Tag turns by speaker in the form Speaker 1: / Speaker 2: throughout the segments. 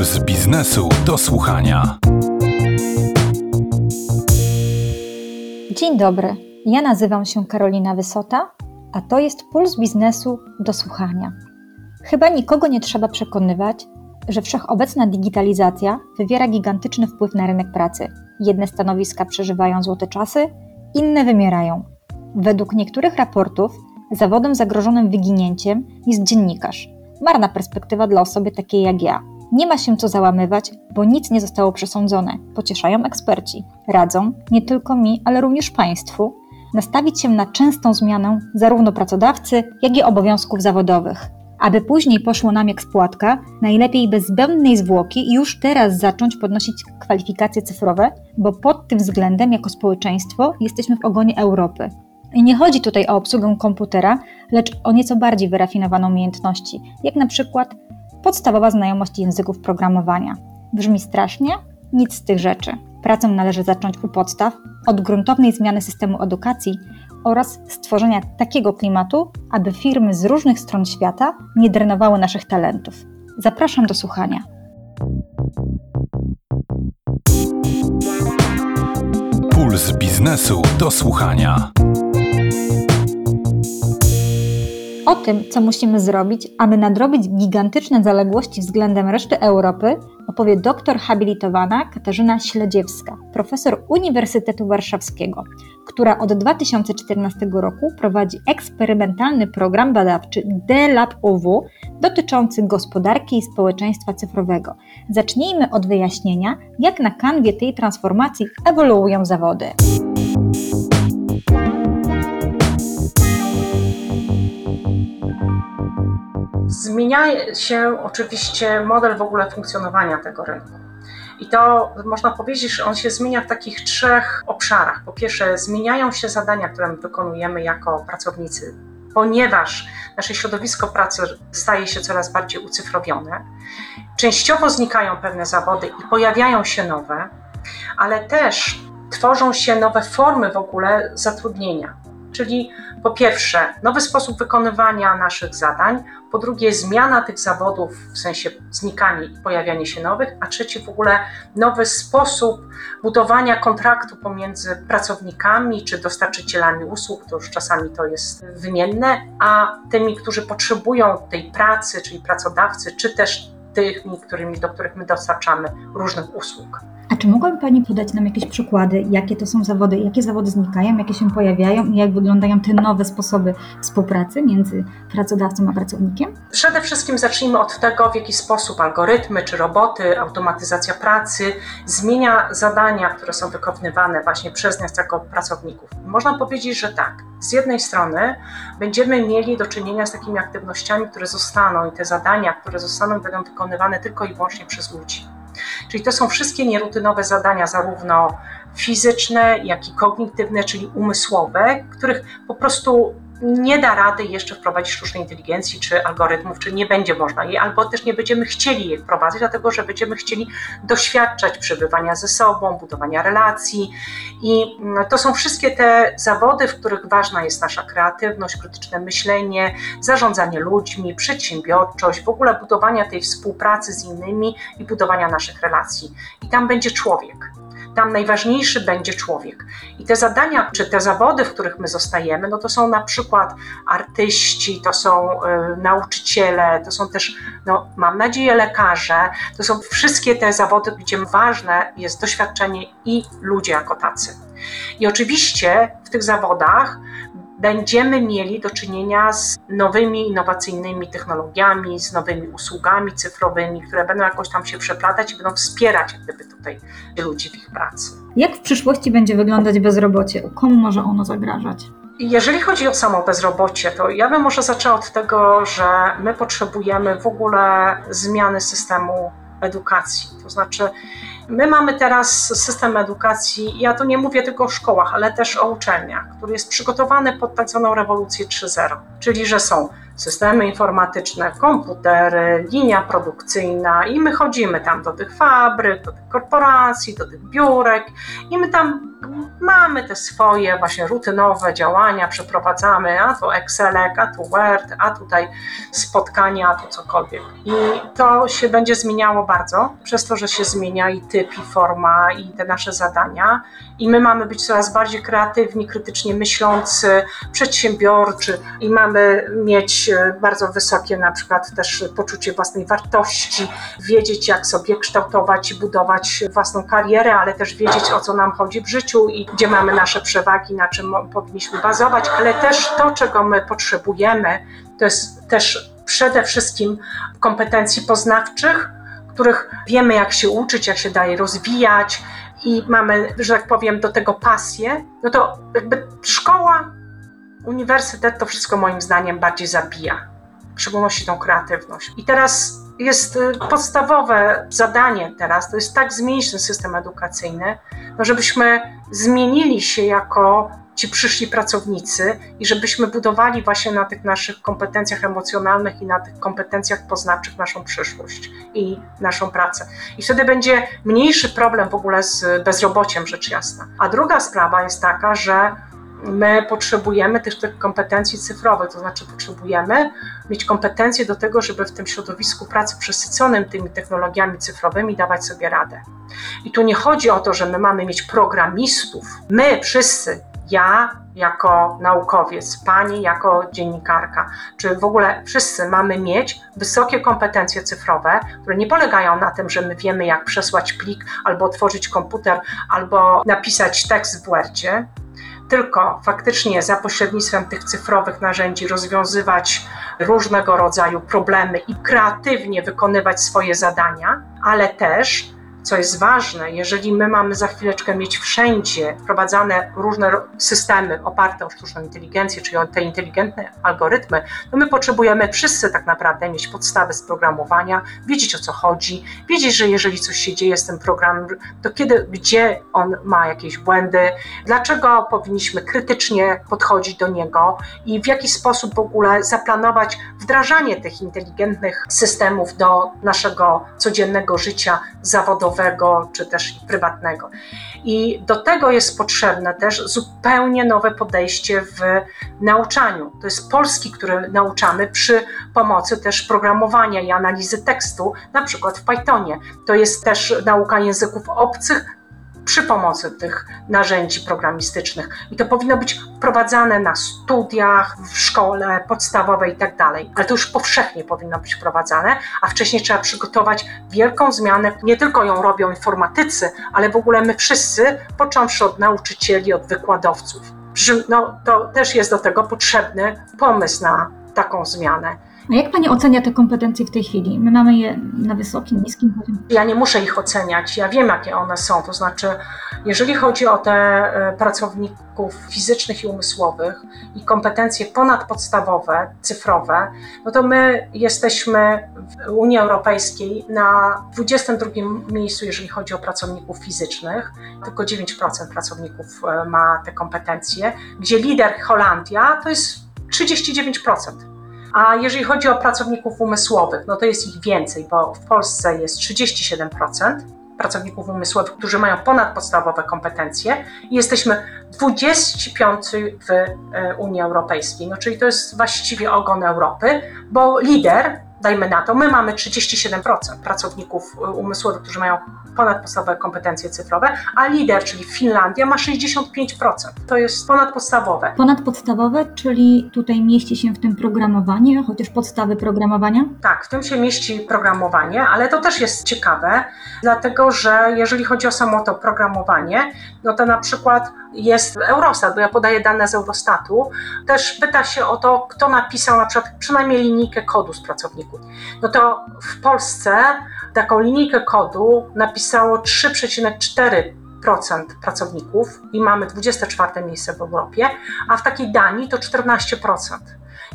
Speaker 1: Puls biznesu do słuchania.
Speaker 2: Dzień dobry. Ja nazywam się Karolina Wysota, a to jest Puls biznesu do słuchania. Chyba nikogo nie trzeba przekonywać, że wszechobecna digitalizacja wywiera gigantyczny wpływ na rynek pracy. Jedne stanowiska przeżywają złote czasy, inne wymierają. Według niektórych raportów zawodem zagrożonym wyginięciem jest dziennikarz. Marna perspektywa dla osoby takiej jak ja. Nie ma się co załamywać, bo nic nie zostało przesądzone. Pocieszają eksperci. Radzą, nie tylko mi, ale również Państwu, nastawić się na częstą zmianę zarówno pracodawcy, jak i obowiązków zawodowych. Aby później poszło nam jak spłatka, najlepiej bez zbędnej zwłoki już teraz zacząć podnosić kwalifikacje cyfrowe, bo pod tym względem jako społeczeństwo jesteśmy w ogonie Europy. I nie chodzi tutaj o obsługę komputera, lecz o nieco bardziej wyrafinowane umiejętności, jak na przykład podstawowa znajomość języków programowania. Brzmi strasznie? Nic z tych rzeczy. Pracę należy zacząć u podstaw, od gruntownej zmiany systemu edukacji oraz stworzenia takiego klimatu, aby firmy z różnych stron świata nie drenowały naszych talentów. Zapraszam do słuchania.
Speaker 1: Puls biznesu do słuchania.
Speaker 2: O tym, co musimy zrobić, aby nadrobić gigantyczne zaległości względem reszty Europy, opowie doktor habilitowana Katarzyna Śledziewska, profesor Uniwersytetu Warszawskiego, która od 2014 roku prowadzi eksperymentalny program badawczy DLab OW dotyczący gospodarki i społeczeństwa cyfrowego. Zacznijmy od wyjaśnienia, jak na kanwie tej transformacji ewoluują zawody.
Speaker 3: Zmienia się oczywiście model w ogóle funkcjonowania tego rynku. I to można powiedzieć, że on się zmienia w takich trzech obszarach. Po pierwsze, zmieniają się zadania, które my wykonujemy jako pracownicy, ponieważ nasze środowisko pracy staje się coraz bardziej ucyfrowione. Częściowo znikają pewne zawody i pojawiają się nowe, ale też tworzą się nowe formy w ogóle zatrudnienia. Czyli po pierwsze, nowy sposób wykonywania naszych zadań, po drugie, zmiana tych zawodów, w sensie znikanie i pojawianie się nowych, a trzeci w ogóle nowy sposób budowania kontraktu pomiędzy pracownikami czy dostarczycielami usług, to już czasami to jest wymienne, a tymi, którzy potrzebują tej pracy, czyli pracodawcy, czy też tymi, którymi, do których my dostarczamy różnych usług.
Speaker 2: A czy mogłaby Pani podać nam jakieś przykłady, jakie to są zawody, jakie zawody znikają, jakie się pojawiają i jak wyglądają te nowe sposoby współpracy między pracodawcą a pracownikiem?
Speaker 3: Przede wszystkim zacznijmy od tego, w jaki sposób algorytmy czy roboty, automatyzacja pracy zmienia zadania, które są wykonywane właśnie przez nas jako pracowników. Można powiedzieć, że tak. Z jednej strony będziemy mieli do czynienia z takimi aktywnościami, które zostaną i te zadania, które zostaną, będą wykonywane tylko i wyłącznie przez ludzi Czyli to są wszystkie nierutynowe zadania, zarówno fizyczne, jak i kognitywne, czyli umysłowe, których po prostu nie da rady jeszcze wprowadzić sztucznej inteligencji czy algorytmów, czy nie będzie można jej, albo też nie będziemy chcieli je wprowadzić, dlatego że będziemy chcieli doświadczać przebywania ze sobą, budowania relacji. I mm, to są wszystkie te zawody, w których ważna jest nasza kreatywność, krytyczne myślenie, zarządzanie ludźmi, przedsiębiorczość, w ogóle budowania tej współpracy z innymi i budowania naszych relacji. I tam będzie człowiek tam najważniejszy będzie człowiek. I te zadania, czy te zawody, w których my zostajemy, no to są na przykład artyści, to są y, nauczyciele, to są też, no, mam nadzieję, lekarze, to są wszystkie te zawody, gdzie ważne jest doświadczenie i ludzie jako tacy. I oczywiście w tych zawodach będziemy mieli do czynienia z nowymi, innowacyjnymi technologiami, z nowymi usługami cyfrowymi, które będą jakoś tam się przeplatać i będą wspierać gdyby tutaj ludzi w ich pracy.
Speaker 2: Jak w przyszłości będzie wyglądać bezrobocie? Komu może ono zagrażać?
Speaker 3: Jeżeli chodzi o samo bezrobocie, to ja bym może zaczęła od tego, że my potrzebujemy w ogóle zmiany systemu edukacji. To znaczy, My mamy teraz system edukacji, ja tu nie mówię tylko o szkołach, ale też o uczelniach, który jest przygotowany pod tak zwaną rewolucję 3.0, czyli że są systemy informatyczne, komputery, linia produkcyjna i my chodzimy tam do tych fabryk, do tych korporacji, do tych biurek i my tam mamy te swoje właśnie rutynowe działania, przeprowadzamy, a tu Excelek, a tu Word, a tutaj spotkania, a tu cokolwiek. I to się będzie zmieniało bardzo, przez to, że się zmienia i typ, i forma, i te nasze zadania. I my mamy być coraz bardziej kreatywni, krytycznie myślący, przedsiębiorczy i mamy mieć bardzo wysokie na przykład też poczucie własnej wartości, wiedzieć jak sobie kształtować i budować własną karierę, ale też wiedzieć o co nam chodzi w życiu i gdzie mamy nasze przewagi, na czym powinniśmy bazować, ale też to, czego my potrzebujemy, to jest też przede wszystkim kompetencji poznawczych, których wiemy, jak się uczyć, jak się daje rozwijać i mamy, że tak powiem, do tego pasję, no to jakby szkoła, uniwersytet to wszystko moim zdaniem bardziej zabija, w szczególności tą kreatywność. I teraz jest y, podstawowe zadanie teraz, to jest tak zmienić ten system edukacyjny, no żebyśmy zmienili się jako ci przyszli pracownicy i żebyśmy budowali właśnie na tych naszych kompetencjach emocjonalnych i na tych kompetencjach poznawczych naszą przyszłość i naszą pracę. I wtedy będzie mniejszy problem w ogóle z bezrobociem, rzecz jasna. A druga sprawa jest taka, że my potrzebujemy też tych kompetencji cyfrowych, to znaczy potrzebujemy mieć kompetencje do tego, żeby w tym środowisku pracy przesyconym tymi technologiami cyfrowymi dawać sobie radę. I tu nie chodzi o to, że my mamy mieć programistów. My wszyscy, ja jako naukowiec, pani jako dziennikarka, czy w ogóle wszyscy mamy mieć wysokie kompetencje cyfrowe, które nie polegają na tym, że my wiemy, jak przesłać plik, albo otworzyć komputer, albo napisać tekst w Wordzie, tylko faktycznie za pośrednictwem tych cyfrowych narzędzi rozwiązywać różnego rodzaju problemy i kreatywnie wykonywać swoje zadania, ale też co jest ważne, jeżeli my mamy za chwileczkę mieć wszędzie wprowadzane różne systemy oparte o sztuczną inteligencję, czyli o te inteligentne algorytmy, to my potrzebujemy wszyscy tak naprawdę mieć podstawy z programowania, wiedzieć o co chodzi, wiedzieć, że jeżeli coś się dzieje z tym programem, to kiedy, gdzie on ma jakieś błędy, dlaczego powinniśmy krytycznie podchodzić do niego i w jaki sposób w ogóle zaplanować wdrażanie tych inteligentnych systemów do naszego codziennego życia zawodowego zawodowego czy też prywatnego. I do tego jest potrzebne też zupełnie nowe podejście w nauczaniu. To jest polski, który nauczamy przy pomocy też programowania i analizy tekstu, na przykład w Pythonie. To jest też nauka języków obcych przy pomocy tych narzędzi programistycznych. I to powinno być wprowadzane na studiach, w szkole podstawowej i tak dalej. Ale to już powszechnie powinno być wprowadzane, a wcześniej trzeba przygotować wielką zmianę. Nie tylko ją robią informatycy, ale w ogóle my wszyscy, począwszy od nauczycieli, od wykładowców. No, to też jest do tego potrzebny pomysł na taką zmianę.
Speaker 2: A jak Pani ocenia te kompetencje w tej chwili? My mamy je na wysokim, niskim poziomie.
Speaker 3: Ja nie muszę ich oceniać, ja wiem, jakie one są. To znaczy, jeżeli chodzi o te e, pracowników fizycznych i umysłowych i kompetencje ponadpodstawowe, cyfrowe, no to my jesteśmy w Unii Europejskiej na 22 miejscu, jeżeli chodzi o pracowników fizycznych. Tylko 9% pracowników e, ma te kompetencje, gdzie lider Holandia to jest 39%. A jeżeli chodzi o pracowników umysłowych, no to jest ich więcej, bo w Polsce jest 37% pracowników umysłowych, którzy mają ponadpodstawowe kompetencje i jesteśmy 25 w e, Unii Europejskiej. No, czyli to jest właściwie ogon Europy, bo lider dajmy na to, my mamy 37% pracowników y, umysłowych, którzy mają ponadpodstawowe kompetencje cyfrowe, a lider, czyli Finlandia, ma 65%. To jest ponadpodstawowe.
Speaker 2: Ponadpodstawowe, czyli tutaj mieści się w tym programowanie, chociaż podstawy programowania?
Speaker 3: Tak, w tym się mieści programowanie, ale to też jest ciekawe, dlatego że jeżeli chodzi o samo to programowanie, no to na przykład jest Eurostat, bo ja podaję dane z Eurostatu, też pyta się o to, kto napisał na przykład przynajmniej linijkę kodu z pracowników. No to w Polsce taką linijkę kodu napisało 3,4 pracowników i mamy 24 miejsce w Europie, a w takiej Danii to 14%.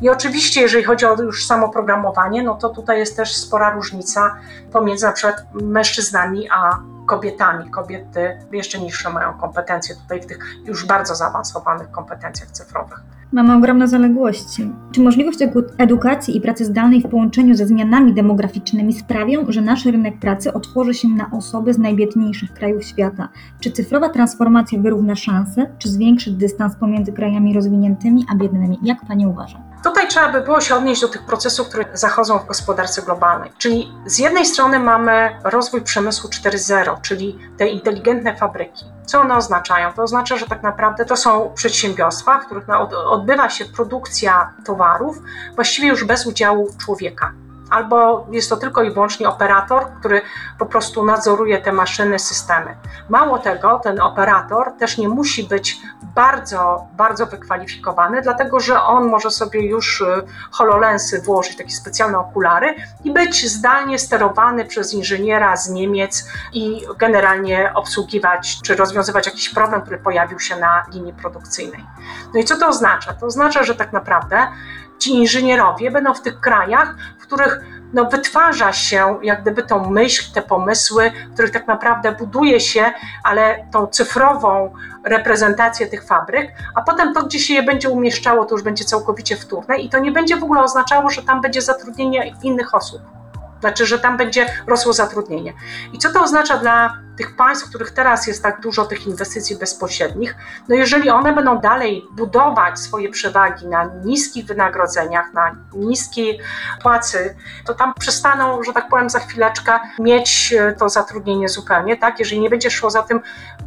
Speaker 3: I oczywiście, jeżeli chodzi o już samo programowanie, no to tutaj jest też spora różnica pomiędzy na przykład mężczyznami a kobietami. Kobiety jeszcze niższe mają kompetencje tutaj w tych już bardzo zaawansowanych kompetencjach cyfrowych.
Speaker 2: Mamy ogromne zaległości. Czy możliwość edukacji i pracy zdalnej w połączeniu ze zmianami demograficznymi sprawią, że nasz rynek pracy otworzy się na osoby z najbiedniejszych krajów świata? Czy cyfrowa transformacja wyrówna szanse, czy zwiększy dystans pomiędzy krajami rozwiniętymi a biednymi? Jak Pani uważa?
Speaker 3: Tutaj trzeba by było się odnieść do tych procesów, które zachodzą w gospodarce globalnej. Czyli z jednej strony mamy rozwój przemysłu 4.0, czyli te inteligentne fabryki. Co one oznaczają? To oznacza, że tak naprawdę to są przedsiębiorstwa, w których odbywa się produkcja towarów właściwie już bez udziału człowieka albo jest to tylko i wyłącznie operator, który po prostu nadzoruje te maszyny, systemy. Mało tego, ten operator też nie musi być bardzo, bardzo wykwalifikowany, dlatego że on może sobie już y, HoloLensy włożyć, takie specjalne okulary i być zdalnie sterowany przez inżyniera z Niemiec i generalnie obsługiwać czy rozwiązywać jakiś problem, który pojawił się na linii produkcyjnej. No i co to oznacza? To oznacza, że tak naprawdę ci inżynierowie będą w tych krajach, których no, wytwarza się jak gdyby tą myśl, te pomysły, których tak naprawdę buduje się, ale tą cyfrową reprezentację tych fabryk, a potem to, gdzie się je będzie umieszczało, to już będzie całkowicie wtórne i to nie będzie w ogóle oznaczało, że tam będzie zatrudnienie innych osób. Znaczy, że tam będzie rosło zatrudnienie. I co to oznacza dla tych państw, w których teraz jest tak dużo tych inwestycji bezpośrednich? No jeżeli one będą dalej budować swoje przewagi na niskich wynagrodzeniach, na niskiej płacy, to tam przestaną, że tak powiem, za chwileczkę mieć e, to zatrudnienie zupełnie, tak? Jeżeli nie będzie szło za tym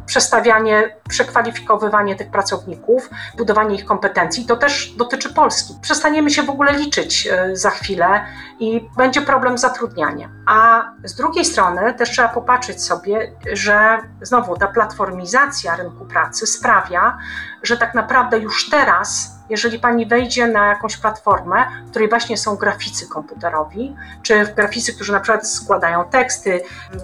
Speaker 3: przestawianie, przekwalifikowywanie tych pracowników, budowanie ich kompetencji, to też dotyczy Polski. Przestaniemy się w ogóle liczyć e, za chwilę i będzie problem z zatrudnianiem. A z drugiej strony też trzeba popatrzeć sobie, że znowu ta platformizacja rynku pracy sprawia, że tak naprawdę już teraz jeżeli pani wejdzie na jakąś platformę, w której właśnie są graficy komputerowi, czy graficy, którzy na przykład składają teksty,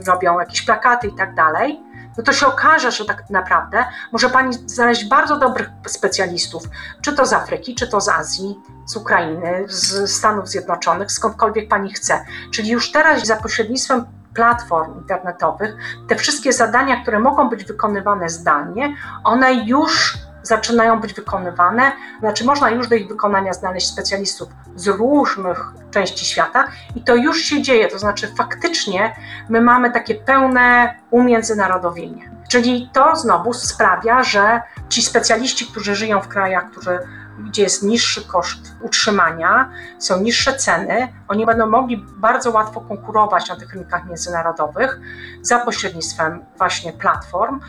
Speaker 3: robią jakieś plakaty i tak dalej, no to się okaże, że tak naprawdę może pani znaleźć bardzo dobrych specjalistów, czy to z Afryki, czy to z Azji, z Ukrainy, z Stanów Zjednoczonych, skądkolwiek pani chce. Czyli już teraz za pośrednictwem platform internetowych, te wszystkie zadania, które mogą być wykonywane zdalnie, one już zaczynają być wykonywane. Znaczy, można już do ich wykonania znaleźć specjalistów z różnych części świata i to już się dzieje. To znaczy, faktycznie my mamy takie pełne umiędzynarodowienie. Czyli to znowu sprawia, że ci specjaliści, którzy żyją w krajach, którzy gdzie jest niższy koszt utrzymania, są niższe ceny, oni będą mogli bardzo łatwo konkurować na tych rynkach międzynarodowych za pośrednictwem właśnie platform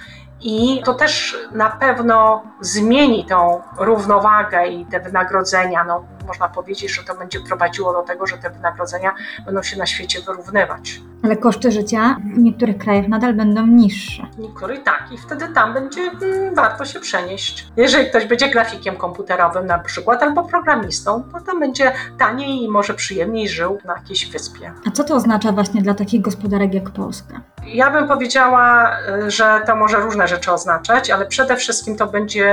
Speaker 3: i to też na pewno zmieni tą równowagę i te wynagrodzenia. No, można powiedzieć, że to będzie prowadziło do tego, że te wynagrodzenia będą się na świecie wyrównywać.
Speaker 2: Ale koszty życia w niektórych krajach nadal będą niższe.
Speaker 3: Niektórych tak, i wtedy tam będzie hmm, warto się przenieść. Jeżeli ktoś będzie grafikiem komputerowym na przykład albo programistą, to tam będzie taniej i może przyjemniej żył na jakiejś wyspie.
Speaker 2: A co to oznacza właśnie dla takich gospodarek jak Polska?
Speaker 3: Ja bym powiedziała, y, że to może różne rzeczy oznaczać, ale przede wszystkim to będzie,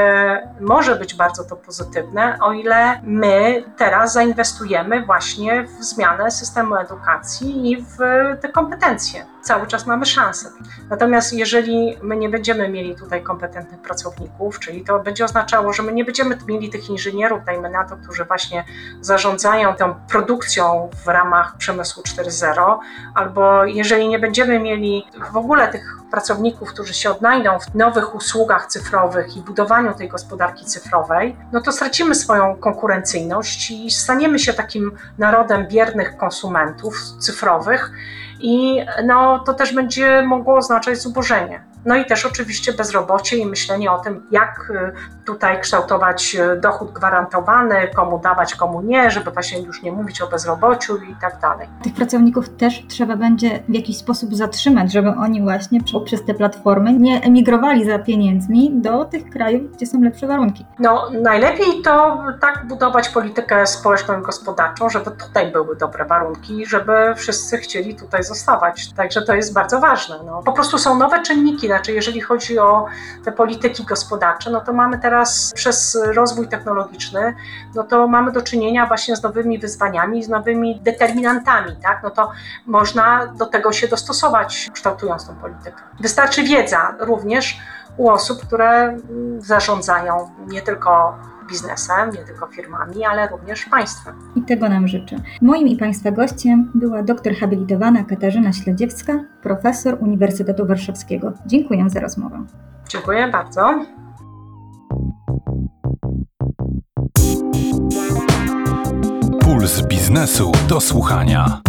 Speaker 3: może być bardzo to pozytywne, o ile my teraz zainwestujemy właśnie w zmianę systemu edukacji i w te kompetencje. Cały czas mamy szansę. Natomiast jeżeli my nie będziemy mieli tutaj kompetentnych pracowników, czyli to będzie oznaczało, że my nie będziemy mieli tych inżynierów, dajmy na to, którzy właśnie zarządzają tą produkcją w ramach przemysłu 4.0, albo jeżeli nie będziemy mieli w ogóle tych pracowników, którzy się odnajdą w nowych usługach cyfrowych i budowaniu tej gospodarki cyfrowej, no to stracimy swoją konkurencyjność i staniemy się takim narodem biernych konsumentów cyfrowych i no, to też będzie mogło oznaczać zubożenie. No i też oczywiście bezrobocie i myślenie o tym, jak y, tutaj kształtować y, dochód gwarantowany, komu dawać, komu nie, żeby właśnie już nie mówić o bezrobociu i tak dalej.
Speaker 2: Tych pracowników też trzeba będzie w jakiś sposób zatrzymać, żeby oni właśnie przez te platformy nie emigrowali za pieniędzmi do tych krajów, gdzie są lepsze warunki.
Speaker 3: No najlepiej to tak budować politykę społeczną i gospodarczą, żeby tutaj były dobre warunki, żeby wszyscy chcieli tutaj zostawać. Także to jest bardzo ważne. No. Po prostu są nowe czynniki, znaczy, jeżeli chodzi o te polityki gospodarcze, no to mamy teraz przez rozwój technologiczny, no to mamy do czynienia właśnie z nowymi wyzwaniami, z nowymi determinantami, tak? No to można do tego się dostosować, kształtując tą politykę. Wystarczy wiedza również u osób, które zarządzają nie tylko biznesem, nie tylko firmami, ale również państwem.
Speaker 2: I tego nam życzę. Moim i Państwa gościem była doktor habilitowana Katarzyna Śledziewska, profesor Uniwersytetu Warszawskiego. Dziękuję za rozmowę.
Speaker 3: Dziękuję bardzo.
Speaker 1: Puls biznesu do słuchania.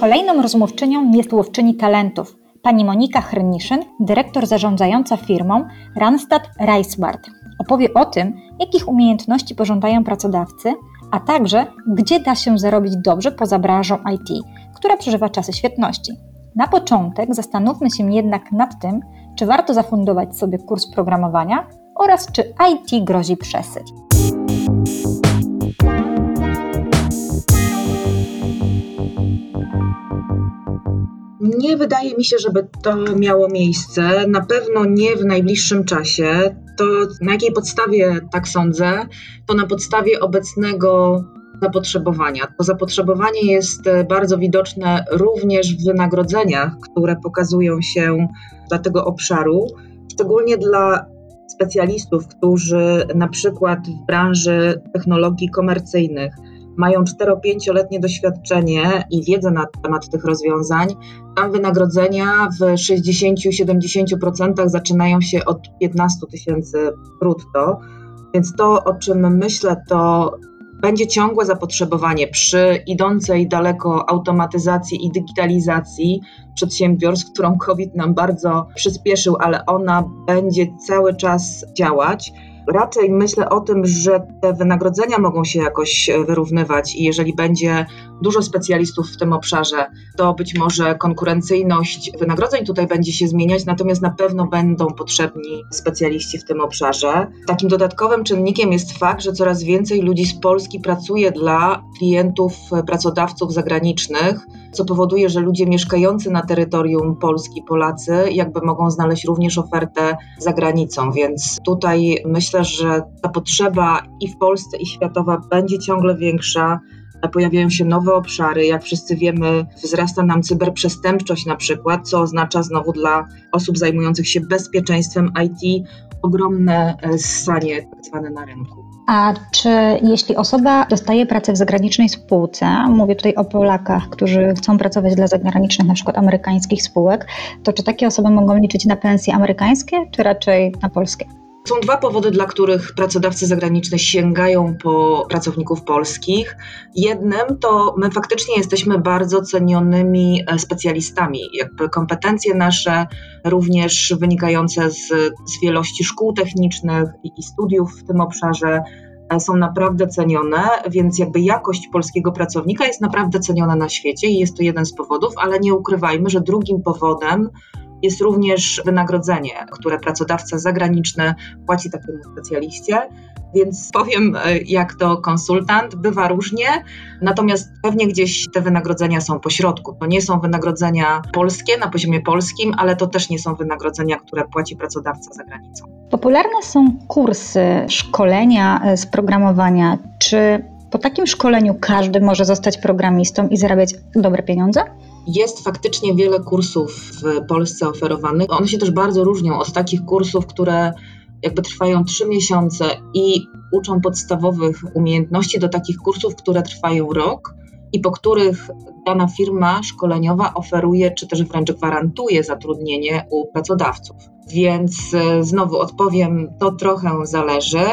Speaker 2: Kolejną rozmówczynią jest łowczyni talentów, pani Monika Hrniszyn, dyrektor zarządzająca firmą Randstad Reisbart. Opowie o tym, jakich umiejętności pożądają pracodawcy, a także gdzie da się zarobić dobrze poza branżą IT, która przeżywa czasy świetności. Na początek zastanówmy się jednak nad tym, czy warto zafundować sobie kurs programowania oraz czy IT grozi przesyć.
Speaker 4: Nie wydaje mi się, żeby to miało miejsce. Na pewno nie w najbliższym czasie. To na jakiej podstawie tak sądzę? To na podstawie obecnego zapotrzebowania. To zapotrzebowanie jest bardzo widoczne również w wynagrodzeniach, które pokazują się dla tego obszaru, szczególnie dla specjalistów, którzy na przykład w branży technologii komercyjnych mają 4-5-letnie doświadczenie i wiedzę na temat tych rozwiązań, tam wynagrodzenia w 60-70% zaczynają się od 15 tysięcy brutto. Więc to, o czym myślę, to będzie ciągłe zapotrzebowanie przy idącej daleko automatyzacji i digitalizacji przedsiębiorstw, którą COVID nam bardzo przyspieszył, ale ona będzie cały czas działać. Raczej myślę o tym, że te wynagrodzenia mogą się jakoś wyrównywać i jeżeli będzie dużo specjalistów w tym obszarze, to być może konkurencyjność wynagrodzeń tutaj będzie się zmieniać, natomiast na pewno będą potrzebni specjaliści w tym obszarze. Takim dodatkowym czynnikiem jest fakt, że coraz więcej ludzi z Polski pracuje dla klientów, pracodawców zagranicznych, co powoduje, że ludzie mieszkający na terytorium Polski, Polacy, jakby mogą znaleźć również ofertę za granicą, więc tutaj myślę, że ta potrzeba i w Polsce, i światowa będzie ciągle większa pojawiają się nowe obszary. Jak wszyscy wiemy, wzrasta nam cyberprzestępczość na przykład, co oznacza znowu dla osób zajmujących się bezpieczeństwem IT ogromne ssanie tak zwane na rynku.
Speaker 2: A czy jeśli osoba dostaje pracę w zagranicznej spółce, mówię tutaj o Polakach, którzy chcą pracować dla zagranicznych, na przykład amerykańskich spółek, to czy takie osoby mogą liczyć na pensje amerykańskie, czy raczej na polskie?
Speaker 4: Są dwa powody, dla których pracodawcy zagraniczni sięgają po pracowników polskich. Jednym to my faktycznie jesteśmy bardzo cenionymi e, specjalistami. Jakby kompetencje nasze, również wynikające z, z wielości szkół technicznych i, i studiów w tym obszarze, e, są naprawdę cenione, więc jakby jakość polskiego pracownika jest naprawdę ceniona na świecie i jest to jeden z powodów, ale nie ukrywajmy, że drugim powodem jest również wynagrodzenie, które pracodawca zagraniczny płaci takiemu specjaliście. Więc powiem, e, jak to konsultant, bywa różnie, natomiast pewnie gdzieś te wynagrodzenia są po środku. To nie są wynagrodzenia polskie na poziomie polskim, ale to też nie są wynagrodzenia, które płaci pracodawca za granicą.
Speaker 2: Popularne są kursy, szkolenia e, z programowania. Czy po takim szkoleniu każdy może zostać programistą i zarabiać dobre pieniądze?
Speaker 4: Jest faktycznie wiele kursów w Polsce oferowanych. One się też bardzo różnią od takich kursów, które jakby trwają trzy miesiące i uczą podstawowych umiejętności, do takich kursów, które trwają rok i po których dana firma szkoleniowa oferuje, czy też wręcz gwarantuje zatrudnienie u pracodawców. Więc e, znowu odpowiem, to trochę zależy.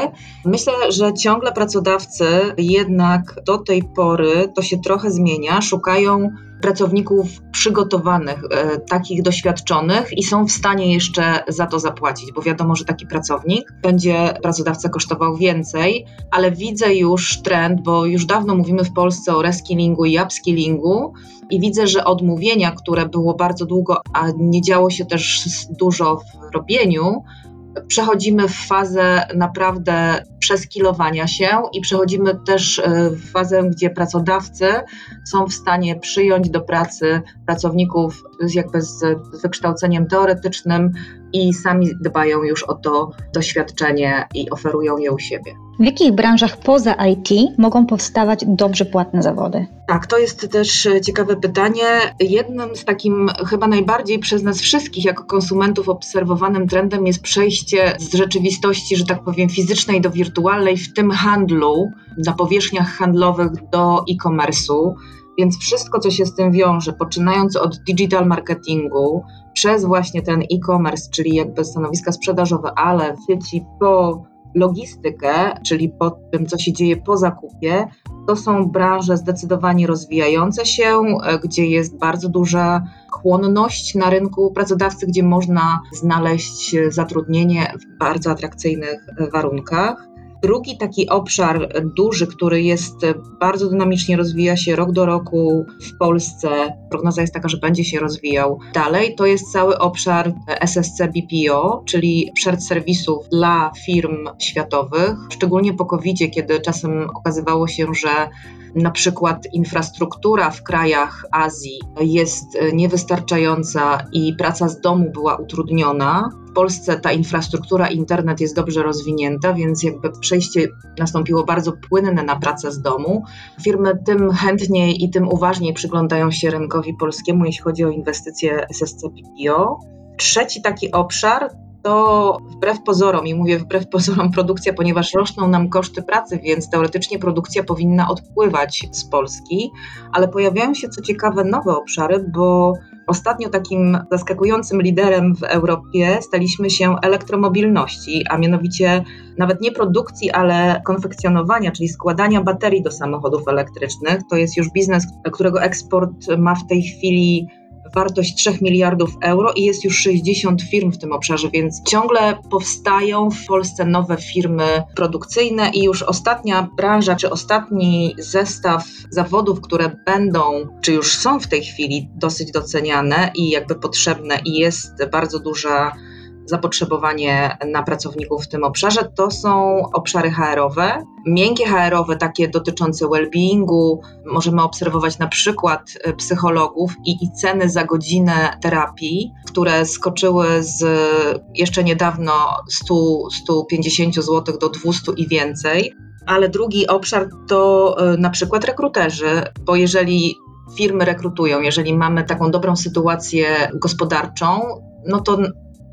Speaker 4: Myślę, że ciągle pracodawcy jednak do tej pory to się trochę zmienia, szukają pracowników przygotowanych, e, takich doświadczonych i są w stanie jeszcze za to zapłacić, bo wiadomo, że taki pracownik będzie pracodawca kosztował więcej, ale widzę już trend, bo już dawno mówimy w Polsce o reskillingu i upskillingu i widzę, że odmówienia, które było bardzo długo, a nie działo się też dużo w robieniu, przechodzimy w fazę naprawdę przeskilowania się i przechodzimy też e, w fazę, gdzie pracodawcy są w stanie przyjąć do pracy pracowników jakby z wykształceniem teoretycznym i sami dbają już o to doświadczenie i oferują je u siebie.
Speaker 2: W jakich branżach poza IT mogą powstawać dobrze płatne zawody?
Speaker 4: Tak, to jest też ciekawe pytanie. Jednym z takim chyba najbardziej przez nas wszystkich jako konsumentów obserwowanym trendem jest przejście z rzeczywistości, że tak powiem, fizycznej do wirtualnej, w tym handlu, na powierzchniach handlowych do e-commerce'u. Więc wszystko, co się z tym wiąże, poczynając od digital marketingu, przez właśnie ten e-commerce, czyli jakby stanowiska sprzedażowe, ale sieci po logistykę, czyli po tym, co się dzieje po zakupie, to są branże zdecydowanie rozwijające się, gdzie jest bardzo duża chłonność na rynku pracodawcy, gdzie można znaleźć zatrudnienie w bardzo atrakcyjnych warunkach. Drugi taki obszar duży, który jest bardzo dynamicznie rozwija się rok do roku w Polsce, prognoza jest taka, że będzie się rozwijał dalej, to jest cały obszar SSC BPO, czyli shared serwisów dla firm światowych, szczególnie po covid kiedy czasem okazywało się, że na przykład infrastruktura w krajach Azji jest niewystarczająca i praca z domu była utrudniona, w Polsce ta infrastruktura, internet jest dobrze rozwinięta, więc jakby przejście nastąpiło bardzo płynne na pracę z domu. Firmy tym chętniej i tym uważniej przyglądają się rynkowi polskiemu, jeśli chodzi o inwestycje PPO. Trzeci taki obszar to wbrew pozorom, i mówię wbrew pozorom produkcja, ponieważ rosną nam koszty pracy, więc teoretycznie produkcja powinna odpływać z Polski, ale pojawiają się co ciekawe nowe obszary, bo Ostatnio takim zaskakującym liderem w Europie staliśmy się elektromobilności, a mianowicie nawet nie produkcji, ale konfekcjonowania, czyli składania baterii do samochodów elektrycznych. To jest już biznes, którego eksport ma w tej chwili wartość 3 miliardów euro i jest już 60 firm w tym obszarze, więc ciągle powstają w Polsce nowe firmy produkcyjne i już ostatnia branża, czy ostatni zestaw zawodów, które będą, czy już są w tej chwili dosyć doceniane i jakby potrzebne i jest bardzo duża zapotrzebowanie na pracowników w tym obszarze, to są obszary HR-owe. Miękkie HR-owe, takie dotyczące well-beingu, możemy obserwować na przykład e, psychologów i, i ceny za godzinę terapii, które skoczyły z jeszcze niedawno 100-150 zł do 200 i więcej. Ale drugi obszar to e, na przykład rekruterzy, bo jeżeli firmy rekrutują, jeżeli mamy taką dobrą sytuację gospodarczą, no to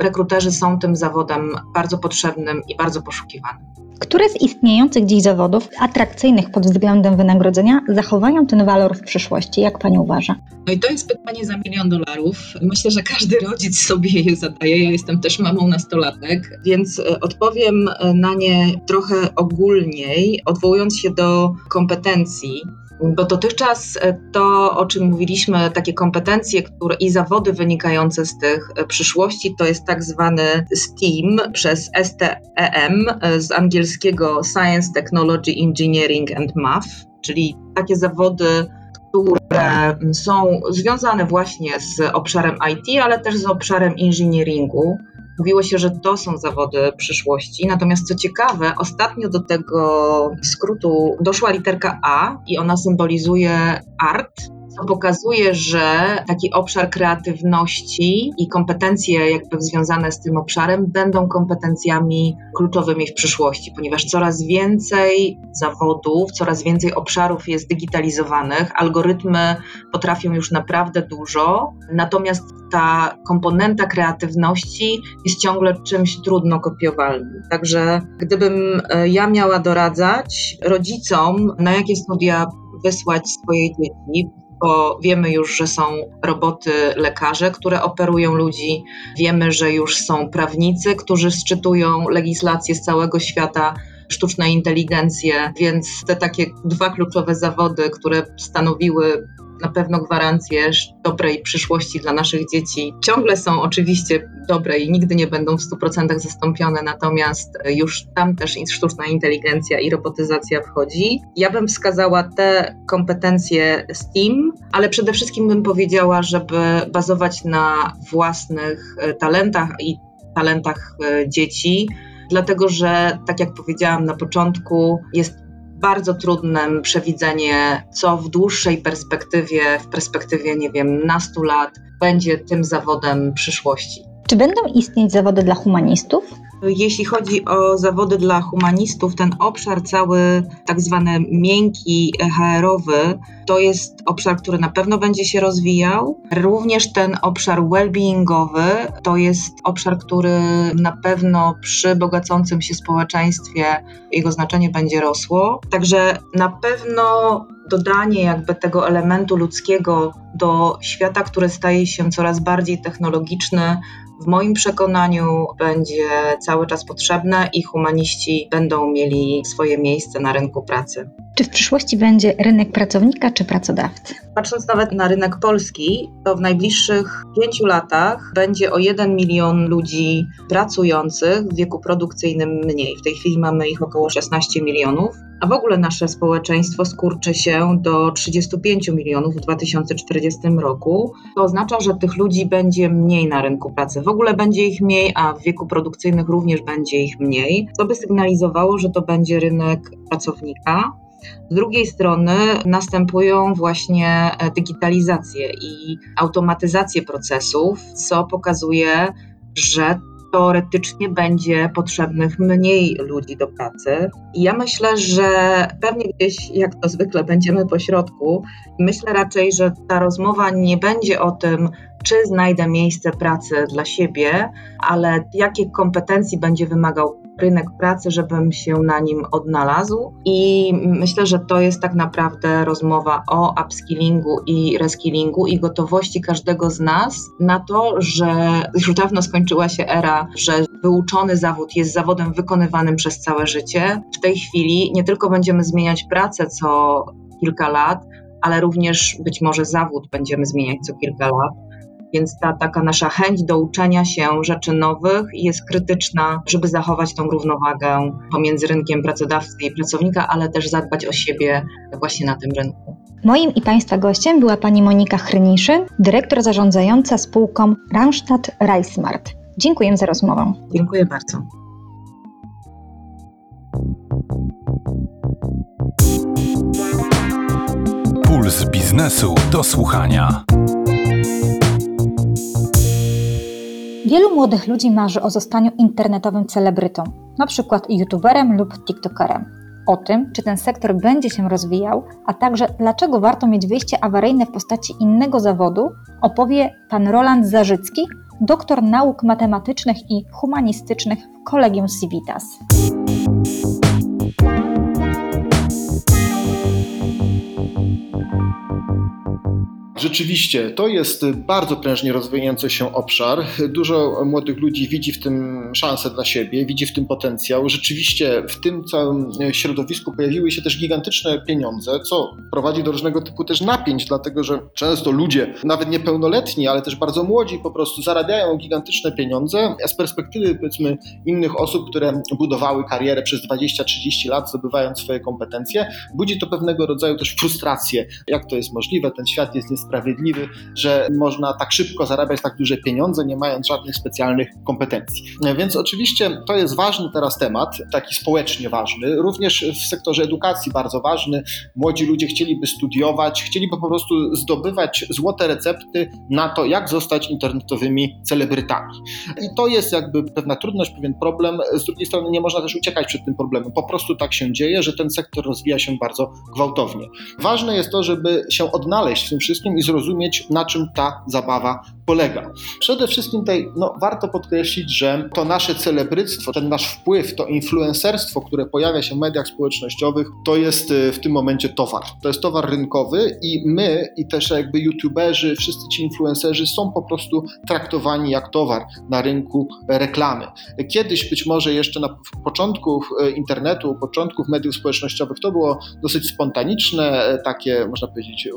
Speaker 4: rekruterzy są tym zawodem bardzo potrzebnym i bardzo poszukiwanym.
Speaker 2: Które z istniejących dziś zawodów, atrakcyjnych pod względem wynagrodzenia, zachowają ten walor w przyszłości? Jak Pani uważa?
Speaker 4: No i to jest pytanie za milion dolarów. Myślę, że każdy rodzic sobie je zadaje. Ja jestem też mamą nastolatek, więc e, odpowiem e, na nie trochę ogólniej, odwołując się do kompetencji bo dotychczas e, to, o czym mówiliśmy, takie kompetencje które, i zawody wynikające z tych e, przyszłości, to jest tak zwany STEAM przez STEM e, z angielskiego Science, Technology, Engineering and Math, czyli takie zawody, które są związane właśnie z obszarem IT, ale też z obszarem inżynieringu. Mówiło się, że to są zawody przyszłości. Natomiast co ciekawe, ostatnio do tego skrótu doszła literka A i ona symbolizuje art, co pokazuje, że taki obszar kreatywności i kompetencje jakby związane z tym obszarem będą kompetencjami kluczowymi w przyszłości, ponieważ coraz więcej zawodów, coraz więcej obszarów jest digitalizowanych, algorytmy potrafią już naprawdę dużo, natomiast ta komponenta kreatywności jest ciągle czymś trudno kopiowalnym. Także gdybym e, ja miała doradzać rodzicom, na jakie studia wysłać swoje dzieci, bo wiemy już, że są roboty lekarze, które operują ludzi, wiemy, że już są prawnicy, którzy szczytują legislację z całego świata sztuczna inteligencję, więc te takie dwa kluczowe zawody, które stanowiły na pewno gwarancje dobrej przyszłości dla naszych dzieci ciągle są oczywiście dobre i nigdy nie będą w 100% zastąpione, natomiast już tam też sztuczna inteligencja i robotyzacja wchodzi. Ja bym wskazała te kompetencje STEAM, ale przede wszystkim bym powiedziała, żeby bazować na własnych e, talentach i talentach e, dzieci, dlatego że, tak jak powiedziałam na początku, jest bardzo trudnym przewidzenie, co w dłuższej perspektywie, w perspektywie, nie wiem, nastu lat, będzie tym zawodem przyszłości.
Speaker 2: Czy będą istnieć zawody dla humanistów?
Speaker 4: Jeśli chodzi o zawody dla humanistów, ten obszar cały, tak zwany miękki HR-owy, to jest obszar, który na pewno będzie się rozwijał. Również ten obszar well-beingowy to jest obszar, który na pewno przy bogacącym się społeczeństwie jego znaczenie będzie rosło. Także na pewno dodanie jakby tego elementu ludzkiego do świata, który staje się coraz bardziej technologiczny, w moim przekonaniu będzie cały czas potrzebne i humaniści będą mieli swoje miejsce na rynku pracy.
Speaker 2: Czy w przyszłości będzie rynek pracownika czy pracodawcy?
Speaker 4: Patrząc nawet na rynek polski, to w najbliższych pięciu latach będzie o 1 milion ludzi pracujących w wieku produkcyjnym mniej. W tej chwili mamy ich około 16 milionów, a w ogóle nasze społeczeństwo skurczy się do 35 milionów w 2040 roku. To oznacza, że tych ludzi będzie mniej na rynku pracy. W ogóle będzie ich mniej, a w wieku produkcyjnych również będzie ich mniej, co by sygnalizowało, że to będzie rynek pracownika. Z drugiej strony następują właśnie digitalizacje i automatyzację procesów, co pokazuje, że teoretycznie będzie potrzebnych mniej ludzi do pracy. I ja myślę, że pewnie gdzieś, jak to zwykle, będziemy po środku. Myślę raczej, że ta rozmowa nie będzie o tym, czy znajdę miejsce pracy dla siebie, ale jakie kompetencji będzie wymagał rynek pracy, żebym się na nim odnalazł. I myślę, że to jest tak naprawdę rozmowa o upskillingu i reskillingu i gotowości każdego z nas na to, że już dawno skończyła się era, że wyuczony zawód jest zawodem wykonywanym przez całe życie. W tej chwili nie tylko będziemy zmieniać pracę co kilka lat, ale również być może zawód będziemy zmieniać co kilka lat. Więc ta taka nasza chęć do uczenia się rzeczy nowych jest krytyczna, żeby zachować tą równowagę pomiędzy rynkiem pracodawcy i pracownika, ale też zadbać o siebie właśnie na tym rynku.
Speaker 2: Moim i Państwa gościem była pani Monika Chryniszy, dyrektor zarządzająca spółką Randstad Reismart. Dziękuję za rozmowę.
Speaker 4: Dziękuję bardzo.
Speaker 1: Puls biznesu do słuchania.
Speaker 2: Wielu młodych ludzi marzy o zostaniu internetowym celebrytą, przykład youtuberem lub tiktokerem. O tym, czy ten sektor będzie się rozwijał, a także dlaczego warto mieć wyjście awaryjne w postaci innego zawodu, opowie pan Roland Zarzycki, doktor nauk matematycznych i humanistycznych w Kolegium Civitas.
Speaker 5: Rzeczywiście, to jest bardzo prężnie rozwijający się obszar. Dużo młodych ludzi widzi w tym szansę dla siebie, widzi w tym potencjał. Rzeczywiście w tym całym środowisku pojawiły się też gigantyczne pieniądze, co prowadzi do różnego typu też napięć, dlatego że często ludzie, nawet niepełnoletni, ale też bardzo młodzi, po prostu zarabiają gigantyczne pieniądze. A z perspektywy powiedzmy innych osób, które budowały karierę przez 20-30 lat, zdobywając swoje kompetencje, budzi to pewnego rodzaju też frustrację. Jak to jest możliwe? Ten świat jest niesprawiedliwy sprawiedliwy, że można tak szybko zarabiać tak duże pieniądze, nie mając żadnych specjalnych kompetencji. Więc oczywiście to jest ważny teraz temat, taki społecznie ważny, również w sektorze edukacji bardzo ważny. Młodzi ludzie chcieliby studiować, chcieliby po prostu zdobywać złote recepty na to, jak zostać internetowymi celebrytami. I to jest jakby pewna trudność, pewien problem. Z drugiej strony nie można też uciekać przed tym problemem. Po prostu tak się dzieje, że ten sektor rozwija się bardzo gwałtownie. Ważne jest to, żeby się odnaleźć w tym wszystkim i zrozumieć, na czym ta zabawa polega. Przede wszystkim tutaj no, warto podkreślić, że to nasze celebryctwo, ten nasz wpływ, to influencerstwo, które pojawia się w mediach społecznościowych, to jest y, w tym momencie towar. To jest towar rynkowy i my, i też jakby youtuberzy, wszyscy ci influencerzy są po prostu traktowani jak towar na rynku reklamy. Kiedyś być może jeszcze na początku y, internetu, początków mediów społecznościowych to było dosyć spontaniczne, y, takie można powiedzieć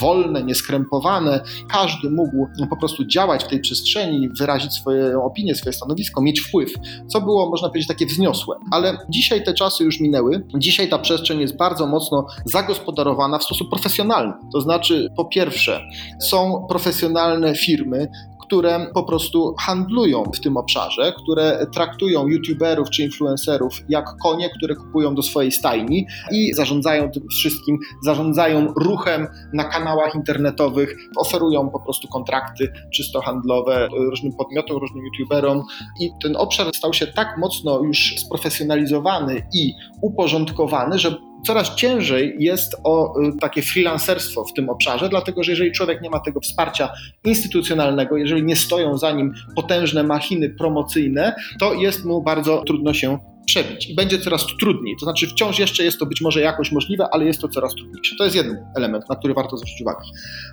Speaker 5: wolne, nieskrępowane. Każdy mógł po prostu działać w tej przestrzeni, wyrazić swoją opinię, swoje stanowisko, mieć wpływ, co było, można powiedzieć, takie wzniosłe. Ale dzisiaj te czasy już minęły. Dzisiaj ta przestrzeń jest bardzo mocno zagospodarowana w sposób profesjonalny. To znaczy, po pierwsze, są profesjonalne firmy, które po prostu handlują w tym obszarze, które traktują youtuberów czy influencerów jak konie, które kupują do swojej stajni i zarządzają tym wszystkim, zarządzają ruchem na kanałach internetowych, oferują po prostu kontrakty czysto handlowe różnym podmiotom, różnym youtuberom. I ten obszar stał się tak mocno już sprofesjonalizowany i uporządkowany, że coraz ciężej jest o y, takie freelancerstwo w tym obszarze, dlatego że jeżeli człowiek nie ma tego wsparcia instytucjonalnego, jeżeli nie stoją za nim potężne machiny promocyjne, to jest mu bardzo trudno się przebić i będzie coraz trudniej. To znaczy, wciąż jeszcze jest to być może jakoś możliwe, ale jest to coraz trudniejsze. To jest jeden element, na który warto zwrócić uwagę.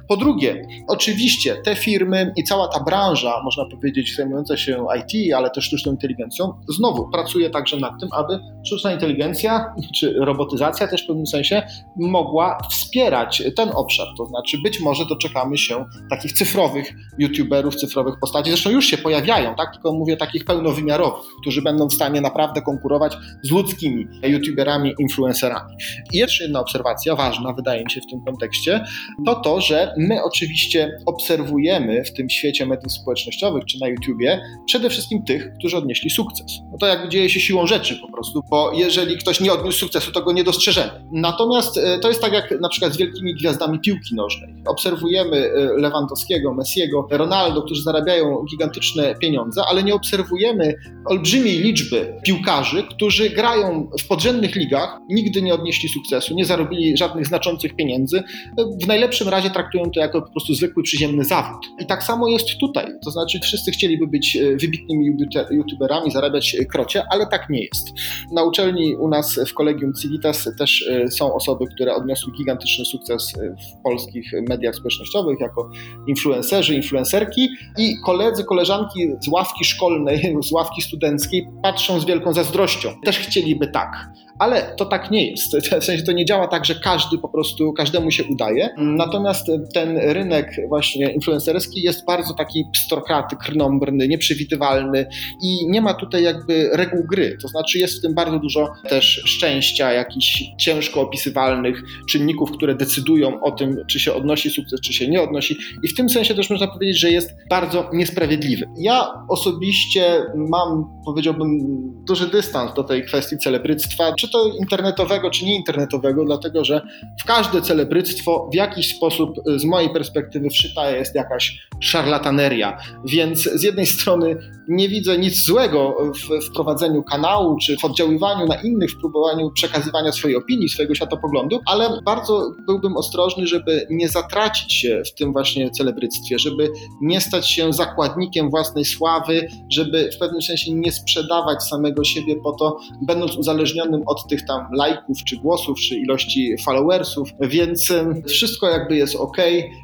Speaker 5: Po drugie, oczywiście te firmy i cała ta branża, można powiedzieć, zajmująca się IT, ale też sztuczną inteligencją, znowu pracuje także nad tym, aby sztuczna inteligencja czy robotyzacja też w pewnym sensie mogła wspierać ten obszar. To znaczy, być może doczekamy się takich cyfrowych youtuberów, cyfrowych postaci. Zresztą już się pojawiają, tak? Tylko mówię takich pełnowymiarowych, którzy będą w stanie naprawdę konkurować konkurować z ludzkimi youtuberami, influencerami. I jeszcze jedna obserwacja ważna, wydaje mi się, w tym kontekście, to to, że my oczywiście obserwujemy w tym świecie mediów społecznościowych czy na YouTubie przede wszystkim tych, którzy odnieśli sukces. No to jakby dzieje się siłą rzeczy po prostu, bo jeżeli ktoś nie odniósł sukcesu, to go nie dostrzeżemy. Natomiast e, to jest tak jak na przykład z wielkimi gwiazdami piłki nożnej. Obserwujemy e, Lewandowskiego, Messiego, Ronaldo, którzy zarabiają gigantyczne pieniądze, ale nie obserwujemy olbrzymiej liczby piłkarzy, piłkarzy, którzy grają w podrzędnych ligach, nigdy nie odnieśli sukcesu, nie zarobili żadnych znaczących pieniędzy. W najlepszym razie traktują to jako po prostu zwykły, przyziemny zawód. I tak samo jest tutaj. To znaczy, wszyscy chcieliby być e, wybitnymi youtuberami, zarabiać krocie, ale tak nie jest. Na uczelni u nas w Kolegium Civitas też e, są osoby, które odniosły gigantyczny sukces e, w polskich mediach społecznościowych jako influencerzy, influencerki i koledzy, koleżanki z ławki szkolnej, z ławki studenckiej patrzą z wielką zazdrością zazdrością. Też chcieliby tak, ale to tak nie jest. W sensie to nie działa tak, że każdy po prostu, każdemu się udaje. Natomiast ten rynek właśnie influencerski jest bardzo taki pstrokaty, krnąbrny, nieprzewidywalny i nie ma tutaj jakby reguł gry. To znaczy jest w tym bardzo dużo też szczęścia, jakichś ciężko opisywalnych czynników, które decydują o tym, czy się odnosi sukces, czy się nie odnosi. I w tym sensie też można powiedzieć, że jest bardzo niesprawiedliwy. Ja osobiście mam, powiedziałbym, duży dystans do tej kwestii celebryctwa, czy to internetowego, czy nie internetowego, dlatego że w każde celebryctwo w jakiś sposób z mojej perspektywy wszyta jest jakaś szarlataneria. Więc z jednej strony nie widzę nic złego w wprowadzeniu kanału, czy w oddziaływaniu na innych, w próbowaniu przekazywania swojej opinii, swojego światopoglądu, ale bardzo byłbym ostrożny, żeby nie zatracić się w tym właśnie celebryctwie, żeby nie stać się zakładnikiem własnej sławy, żeby w pewnym sensie nie sprzedawać samego siebie po to, będąc uzależnionym od tych tam lajków, czy głosów, czy ilości followersów, więc wszystko jakby jest ok,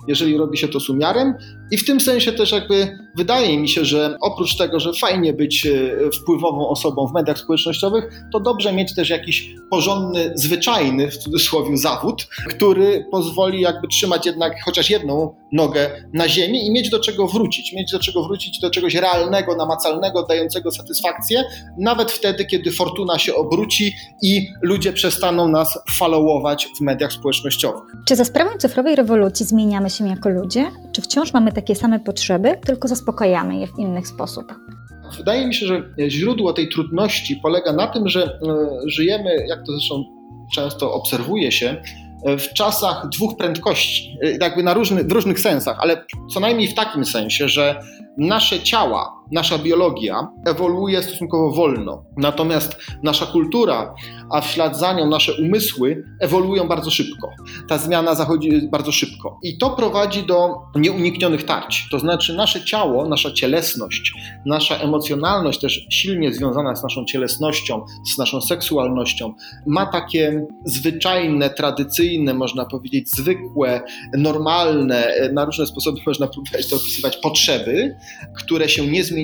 Speaker 5: jeżeli robi się to z umiarem i w tym sensie też jakby wydaje mi się, że oprócz tego, że fajnie być e, wpływową osobą w mediach społecznościowych, to dobrze mieć też jakiś porządny, zwyczajny w cudzysłowie zawód, który pozwoli jakby trzymać jednak chociaż jedną nogę na ziemi i mieć do czego wrócić, mieć do czego wrócić do czegoś realnego, namacalnego, dającego satysfakcję, nawet wtedy, kiedy fortuna się obróci i ludzie przestaną nas followować w mediach społecznościowych.
Speaker 2: Czy za sprawą cyfrowej rewolucji zmieniamy się jako ludzie? Czy wciąż mamy takie same potrzeby, tylko zaspokajamy je w inny sposób?
Speaker 5: Wydaje mi się, że źródło tej trudności polega na tym, że e, żyjemy, jak to zresztą często obserwuje się, w czasach dwóch prędkości, e, jakby na różny, w różnych sensach, ale co najmniej w takim sensie, że nasze ciała, nasza biologia ewoluuje stosunkowo wolno, natomiast nasza kultura, a w ślad za nią nasze umysły ewoluują bardzo szybko. Ta zmiana zachodzi bardzo szybko i to prowadzi do nieuniknionych tarć. To znaczy nasze ciało, nasza cielesność, nasza emocjonalność też silnie związana z naszą cielesnością, z naszą seksualnością, ma takie zwyczajne, tradycyjne, można powiedzieć, zwykłe, normalne, na różne sposoby można próbować to opisywać potrzeby, które się nie zmieniają,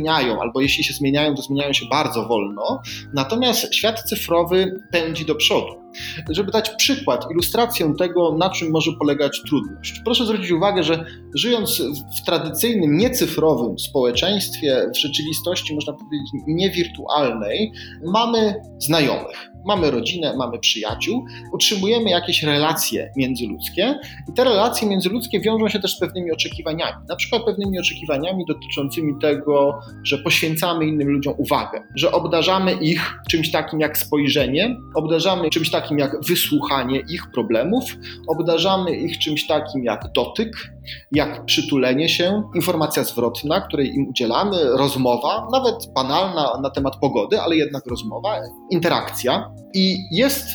Speaker 5: albo jeśli się zmieniają, to zmieniają się bardzo wolno. Natomiast świat cyfrowy pędzi do przodu. Żeby dać przykład, ilustrację tego, na czym może polegać trudność. Proszę zwrócić uwagę, że żyjąc w tradycyjnym, niecyfrowym społeczeństwie, w rzeczywistości, można powiedzieć, niewirtualnej, mamy znajomych mamy rodzinę, mamy przyjaciół, utrzymujemy jakieś relacje międzyludzkie i te relacje międzyludzkie wiążą się też z pewnymi oczekiwaniami. Na przykład pewnymi oczekiwaniami dotyczącymi tego, że poświęcamy innym ludziom uwagę, że obdarzamy ich czymś takim jak spojrzenie, obdarzamy czymś takim jak wysłuchanie ich problemów, obdarzamy ich czymś takim jak dotyk, jak przytulenie się, informacja zwrotna, której im udzielamy, rozmowa, nawet banalna na temat pogody, ale jednak rozmowa, interakcja. I jest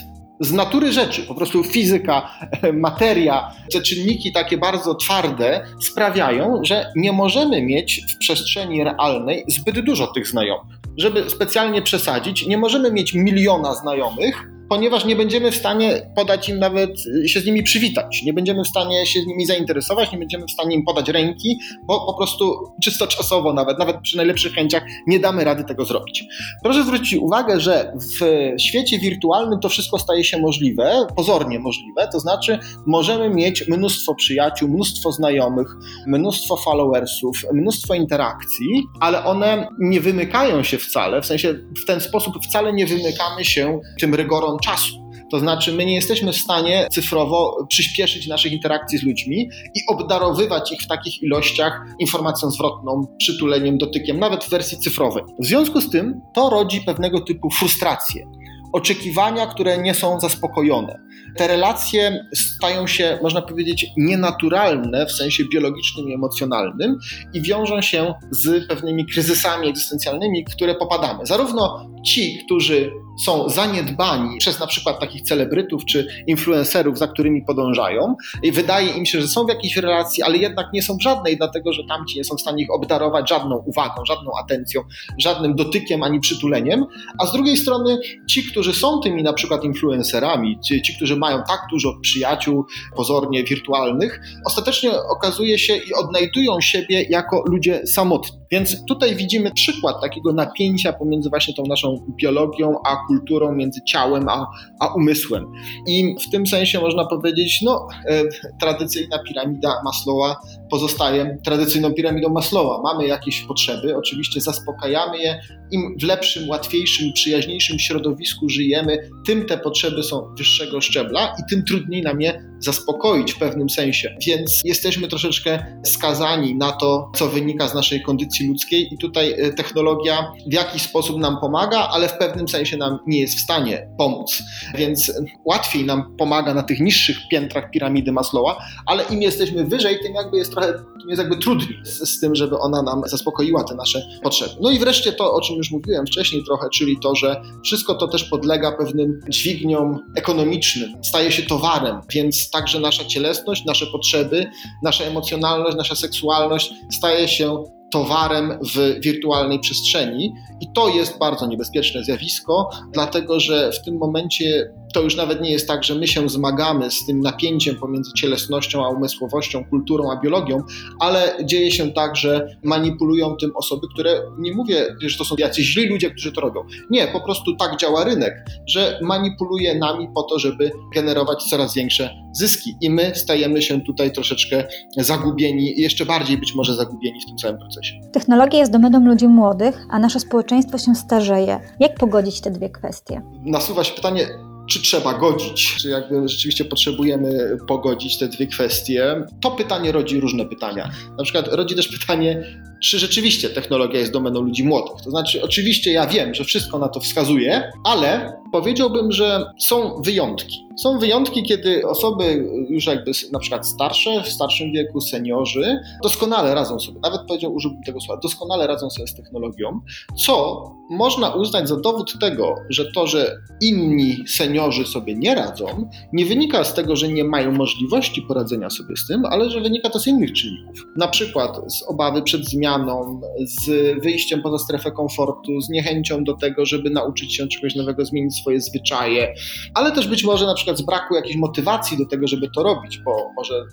Speaker 5: z natury rzeczy, po prostu fizyka, materia, te czynniki takie bardzo twarde sprawiają, że nie możemy mieć w przestrzeni realnej zbyt dużo tych znajomych. Żeby specjalnie przesadzić, nie możemy mieć miliona znajomych, ponieważ nie będziemy w stanie podać im nawet y, się z nimi przywitać, nie będziemy w stanie się z nimi zainteresować, nie będziemy w stanie im podać ręki, bo po prostu czysto czasowo nawet, nawet przy najlepszych chęciach nie damy rady tego zrobić. Proszę zwrócić uwagę, że w świecie wirtualnym to wszystko staje się możliwe, pozornie możliwe, to znaczy możemy mieć mnóstwo przyjaciół, mnóstwo znajomych, mnóstwo followersów, mnóstwo interakcji, ale one nie wymykają się wcale, w sensie w ten sposób wcale nie wymykamy się tym rygorom czasu. To znaczy, my nie jesteśmy w stanie cyfrowo przyspieszyć naszych interakcji z ludźmi i obdarowywać ich w takich ilościach informacją zwrotną, przytuleniem, dotykiem, nawet w wersji cyfrowej. W związku z tym to rodzi pewnego typu frustrację oczekiwania, które nie są zaspokojone. Te relacje stają się, można powiedzieć, nienaturalne w sensie biologicznym i emocjonalnym i wiążą się z pewnymi kryzysami egzystencjalnymi, które popadamy. Zarówno ci, którzy są zaniedbani przez na przykład takich celebrytów czy influencerów, za którymi podążają i wydaje im się, że są w jakiejś relacji, ale jednak nie są w żadnej, dlatego że tamci nie są w stanie ich obdarować żadną uwagą, żadną atencją, żadnym dotykiem ani przytuleniem, a z drugiej strony ci, którzy są tymi na przykład influencerami, ci, ci którzy mają tak dużo przyjaciół pozornie wirtualnych, ostatecznie okazuje się i odnajdują siebie jako ludzie samotni. Więc tutaj widzimy przykład takiego napięcia pomiędzy właśnie tą naszą biologią a kulturą, między ciałem a, a umysłem. I w tym sensie można powiedzieć, no, e, tradycyjna piramida Maslowa pozostaje tradycyjną piramidą Maslowa. Mamy jakieś potrzeby, oczywiście zaspokajamy je. Im w lepszym, łatwiejszym, przyjaźniejszym środowisku żyjemy, tym te potrzeby są wyższego szczebla i tym trudniej nam je zaspokoić w pewnym sensie. Więc jesteśmy troszeczkę skazani na to, co wynika z naszej kondycji ludzkiej, i tutaj e, technologia w jakiś sposób nam pomaga, ale w pewnym sensie nam nie jest w stanie pomóc. Więc łatwiej nam pomaga na tych niższych piętrach piramidy Maslowa, ale im jesteśmy wyżej, tym jakby jest trochę jest jakby trudniej z, z tym, żeby ona nam zaspokoiła te nasze potrzeby. No i wreszcie to, o czym już mówiłem wcześniej trochę, czyli to, że wszystko to też podlega pewnym dźwigniom ekonomicznym, staje się towarem, więc także nasza cielesność, nasze potrzeby, nasza emocjonalność, nasza seksualność staje się towarem w wirtualnej przestrzeni. I to jest bardzo niebezpieczne zjawisko, dlatego że w tym momencie to już nawet nie jest tak, że my się zmagamy z tym napięciem pomiędzy cielesnością a umysłowością, kulturą a biologią, ale dzieje się tak, że manipulują tym osoby, które nie mówię, że to są jacyś źli ludzie, którzy to robią. Nie, po prostu tak działa rynek, że manipuluje nami po to, żeby generować coraz większe zyski. I my stajemy się tutaj troszeczkę zagubieni, jeszcze bardziej być może zagubieni w tym całym procesie.
Speaker 2: Technologia jest domeną ludzi młodych, a nasze społeczeństwo się starzeje. Jak pogodzić te dwie kwestie?
Speaker 5: Nasuwa się pytanie, czy trzeba godzić, czy jakby rzeczywiście potrzebujemy pogodzić te dwie kwestie. To pytanie rodzi różne pytania. Na przykład rodzi też pytanie, czy rzeczywiście technologia jest domeną ludzi młodych. To znaczy, oczywiście ja wiem, że wszystko na to wskazuje, ale powiedziałbym, że są wyjątki. Są wyjątki, kiedy osoby już jakby na przykład starsze, w starszym wieku, seniorzy, doskonale radzą sobie, nawet powiedział, użyłbym tego słowa, doskonale radzą sobie z technologią, co można uznać za dowód tego, że to, że inni seniorzy sobie nie radzą, nie wynika z tego, że nie mają możliwości poradzenia sobie z tym, ale że wynika to z innych czynników. Na przykład z obawy przed zmianą, z wyjściem poza strefę komfortu, z niechęcią do tego, żeby nauczyć się czegoś nowego, zmienić swoje zwyczaje, ale też być może na przykład z braku jakiejś motywacji do tego, żeby to robić, bo może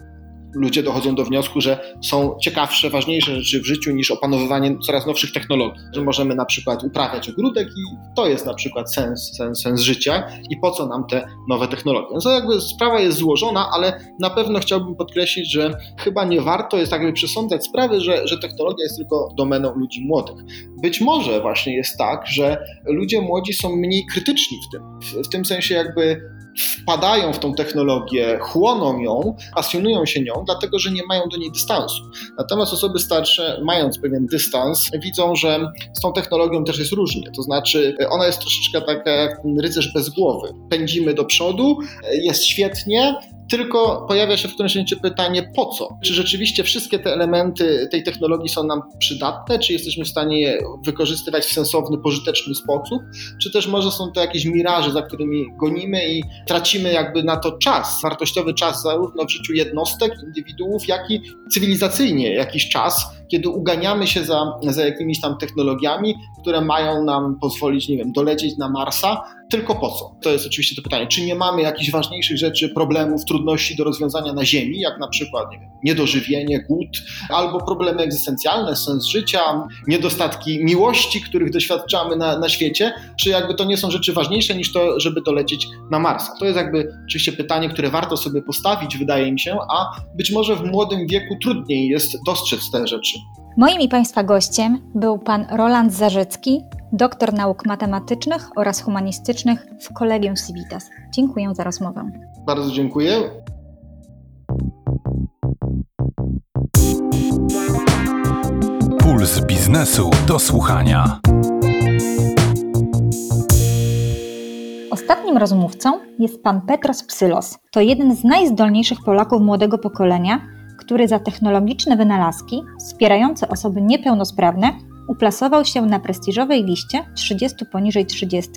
Speaker 5: ludzie dochodzą do wniosku, że są ciekawsze, ważniejsze rzeczy w życiu niż opanowywanie coraz nowszych technologii. Że możemy na przykład uprawiać ogródek i to jest na przykład sens, sens, sens życia i po co nam te nowe technologie. Więc to jakby sprawa jest złożona, ale na pewno chciałbym podkreślić, że chyba nie warto jest jakby przesądzać sprawy, że, że technologia jest tylko domeną ludzi młodych. Być może właśnie jest tak, że ludzie młodzi są mniej krytyczni w tym. W, w tym sensie jakby wpadają w tą technologię, chłoną ją, pasjonują się nią, dlatego że nie mają do niej dystansu. Natomiast osoby starsze, mając pewien dystans, widzą, że z tą technologią też jest różnie. To znaczy, ona jest troszeczkę taka jak ten rycerz bez głowy. Pędzimy do przodu, jest świetnie, tylko pojawia się w którymś momencie pytanie, po co? Czy rzeczywiście wszystkie te elementy tej technologii są nam przydatne? Czy jesteśmy w stanie je wykorzystywać w sensowny, pożyteczny sposób? Czy też może są to jakieś miraże, za którymi gonimy i tracimy jakby na to czas, wartościowy czas zarówno w życiu jednostek, indywiduów, jak i cywilizacyjnie jakiś czas, kiedy uganiamy się za, za jakimiś tam technologiami, które mają nam pozwolić, nie wiem, dolecieć na Marsa, tylko po co? To jest oczywiście to pytanie. Czy nie mamy jakichś ważniejszych rzeczy, problemów, trudności do rozwiązania na Ziemi, jak na przykład nie wiem, niedożywienie, głód, albo problemy egzystencjalne, sens życia, niedostatki miłości, których doświadczamy na, na świecie? Czy jakby to nie są rzeczy ważniejsze niż to, żeby dolecieć na Marsa? To jest jakby oczywiście pytanie, które warto sobie postawić, wydaje mi się, a być może w młodym wieku trudniej jest dostrzec te rzeczy.
Speaker 2: Moim i Państwa gościem był pan Roland Zarzycki, doktor nauk matematycznych oraz humanistycznych w Kolegium Civitas. Dziękuję za rozmowę.
Speaker 5: Bardzo dziękuję.
Speaker 1: Puls biznesu do słuchania.
Speaker 2: Ostatnim rozmówcą jest pan Petros Psylos. To jeden z najzdolniejszych Polaków młodego pokolenia, który za technologiczne wynalazki wspierające osoby niepełnosprawne uplasował się na prestiżowej liście 30 poniżej 30